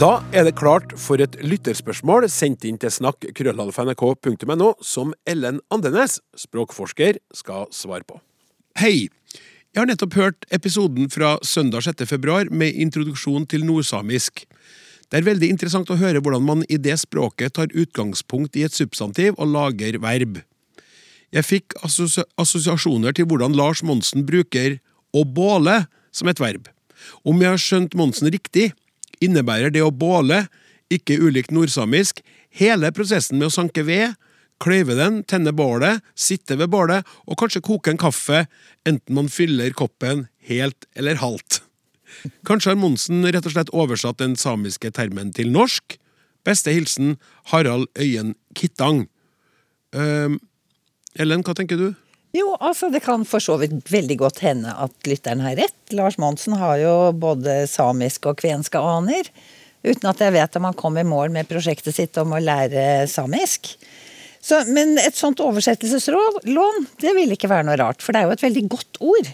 Da er det klart for et lytterspørsmål sendt inn til snakk krøllalfa.nrk.no som Ellen Andenes, språkforsker, skal svare på. Hei! Jeg har nettopp hørt episoden fra søndag 6. februar med introduksjon til nordsamisk. Det er veldig interessant å høre hvordan man i det språket tar utgangspunkt i et substantiv og lager verb. Jeg fikk assosiasjoner til hvordan Lars Monsen bruker å båle som et verb. Om jeg har skjønt Monsen riktig, innebærer det å båle, ikke ulikt nordsamisk, hele prosessen med å sanke ved, kløyve den, tenne bålet, sitte ved bålet og kanskje koke en kaffe, enten man fyller koppen helt eller halvt. Kanskje har Monsen rett og slett oversatt den samiske termen til norsk? Beste hilsen Harald Øyen Kittang. Uh, Ellen, hva tenker du? Jo, altså det kan for så vidt veldig godt hende at lytteren har rett. Lars Monsen har jo både samiske og kvenske aner. Uten at jeg vet om han kom i mål med prosjektet sitt om å lære samisk. Så, men et sånt oversettelseslån, det vil ikke være noe rart, for det er jo et veldig godt ord.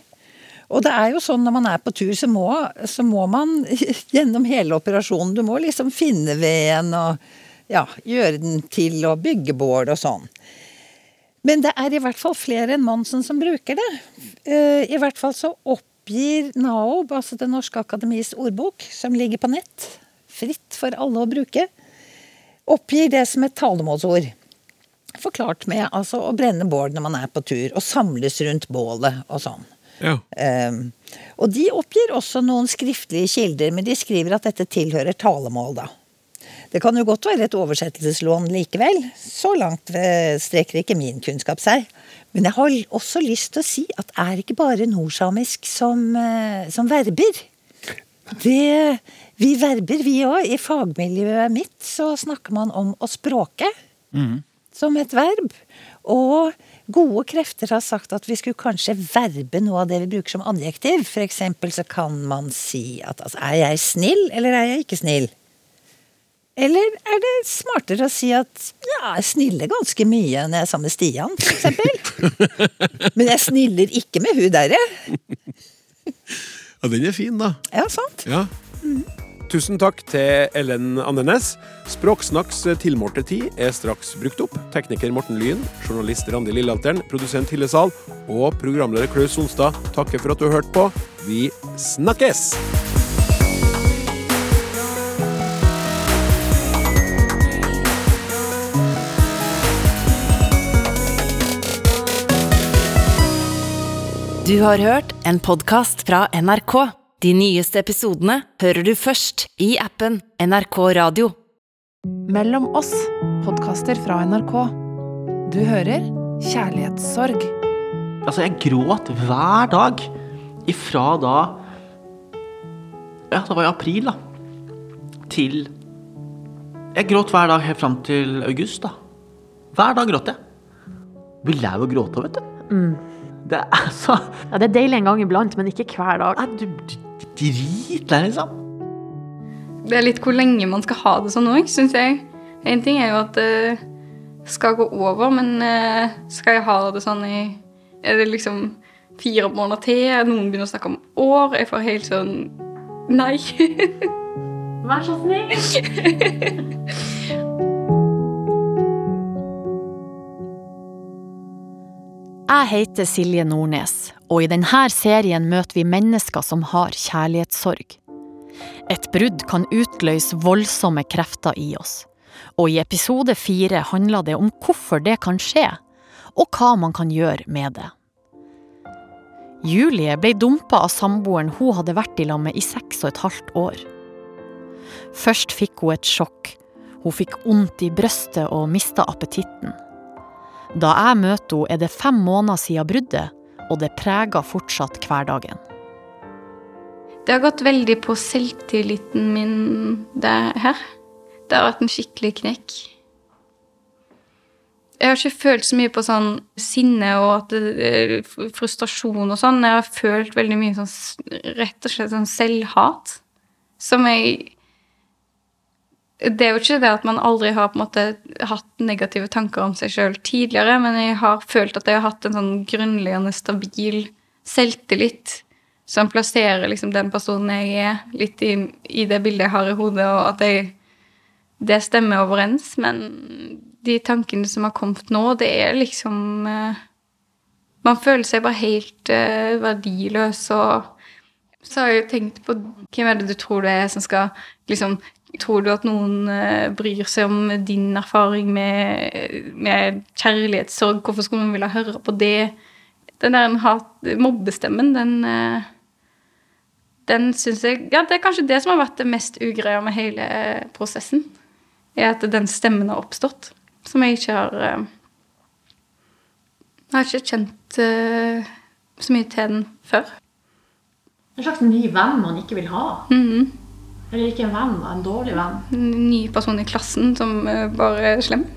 Og det er jo sånn når man er på tur, så må, så må man gjennom hele operasjonen Du må liksom finne veden og ja, gjøre den til og bygge bål og sånn. Men det er i hvert fall flere enn Monsen som bruker det. Eh, I hvert fall så oppgir NAOB, altså Det norske akademis ordbok, som ligger på nett, fritt for alle å bruke, oppgir det som et talemålsord. Forklart med altså å brenne bål når man er på tur, og samles rundt bålet og sånn. Ja. Um, og de oppgir også noen skriftlige kilder, men de skriver at dette tilhører talemål, da. Det kan jo godt være et oversettelseslån likevel. Så langt ved- strekker ikke min kunnskap seg. Men jeg har også lyst til å si at det er ikke bare nordsamisk som, eh, som verber. Det, vi verber, vi òg. I fagmiljøet mitt så snakker man om å språke som et verb. Og gode krefter har sagt at vi skulle kanskje verbe noe av det vi bruker som adjektiv. For eksempel så kan man si at altså, er jeg snill, eller er jeg ikke snill? Eller er det smartere å si at ja, jeg sniller ganske mye når jeg er sammen med Stian, for eksempel. Men jeg sniller ikke med hun derre. ja, den er fin, da. Ja, sant? Ja. Tusen takk til Ellen Andenes. Språksnakks tilmålte tid er straks brukt opp. Tekniker Morten Lyn, journalist Randi Lillehalteren, produsent Hille Sahl og programleder Klaus Sonstad takker for at du har hørt på. Vi snakkes! Du har hørt en podkast fra NRK. De nyeste episodene hører du først i appen NRK Radio. Mellom oss, podkaster fra NRK. Du hører Kjærlighetssorg. Altså, jeg gråt hver dag ifra da Ja, det var i april, da. Til Jeg gråt hver dag helt fram til august, da. Hver dag gråt jeg. Blir lei av å gråte, vet du. Det er så Ja, det er deilig en gang iblant, men ikke hver dag. Nei, du dritlei, liksom. Det er litt hvor lenge man skal ha det sånn òg, syns jeg. En ting er jo at det skal gå over, men eh, skal jeg ha det sånn i Er det liksom fire måneder til? Noen begynner å snakke om år. Jeg får helt sånn Nei. Vær så snill. Jeg heter Silje Nordnes, og i denne serien møter vi mennesker som har kjærlighetssorg. Et brudd kan utløse voldsomme krefter i oss, og i episode fire handler det om hvorfor det kan skje, og hva man kan gjøre med det. Julie ble dumpa av samboeren hun hadde vært i lag med i seks og et halvt år. Først fikk hun et sjokk. Hun fikk vondt i brøstet og mista appetitten. Da jeg møter henne er det fem måneder siden bruddet, og det preger fortsatt hverdagen. Det har gått veldig på selvtilliten min det her. Det har vært en skikkelig knekk. Jeg har ikke følt så mye på sånn sinne og det, eh, frustrasjon og sånn. Jeg har følt veldig mye sånn rett og slett sånn selvhat. Som jeg Det er jo ikke det at man aldri har på en måte hatt negative tanker om seg sjøl tidligere, men jeg har følt at jeg har hatt en sånn grunnleggende stabil selvtillit som plasserer liksom den personen jeg er, litt i, i det bildet jeg har i hodet, og at jeg, det stemmer overens. Men de tankene som har kommet nå, det er liksom eh, Man føler seg bare helt eh, verdiløs og så har jeg jo tenkt på hvem er det du tror det er som skal liksom Tror du at noen eh, bryr seg om din erfaring med, med kjærlighetssorg? Hvorfor skulle man ville høre på det? Den der hat, mobbestemmen, den eh, Den syns jeg Ja, det er kanskje det som har vært det mest ugreia med hele prosessen. Er at den stemmen har oppstått. Som jeg ikke har eh, Jeg har ikke kjent så mye til den før. En slags ny venn man ikke vil ha. Eller ikke en venn, da, en dårlig venn. En ny person i klassen som eh, bare er slem.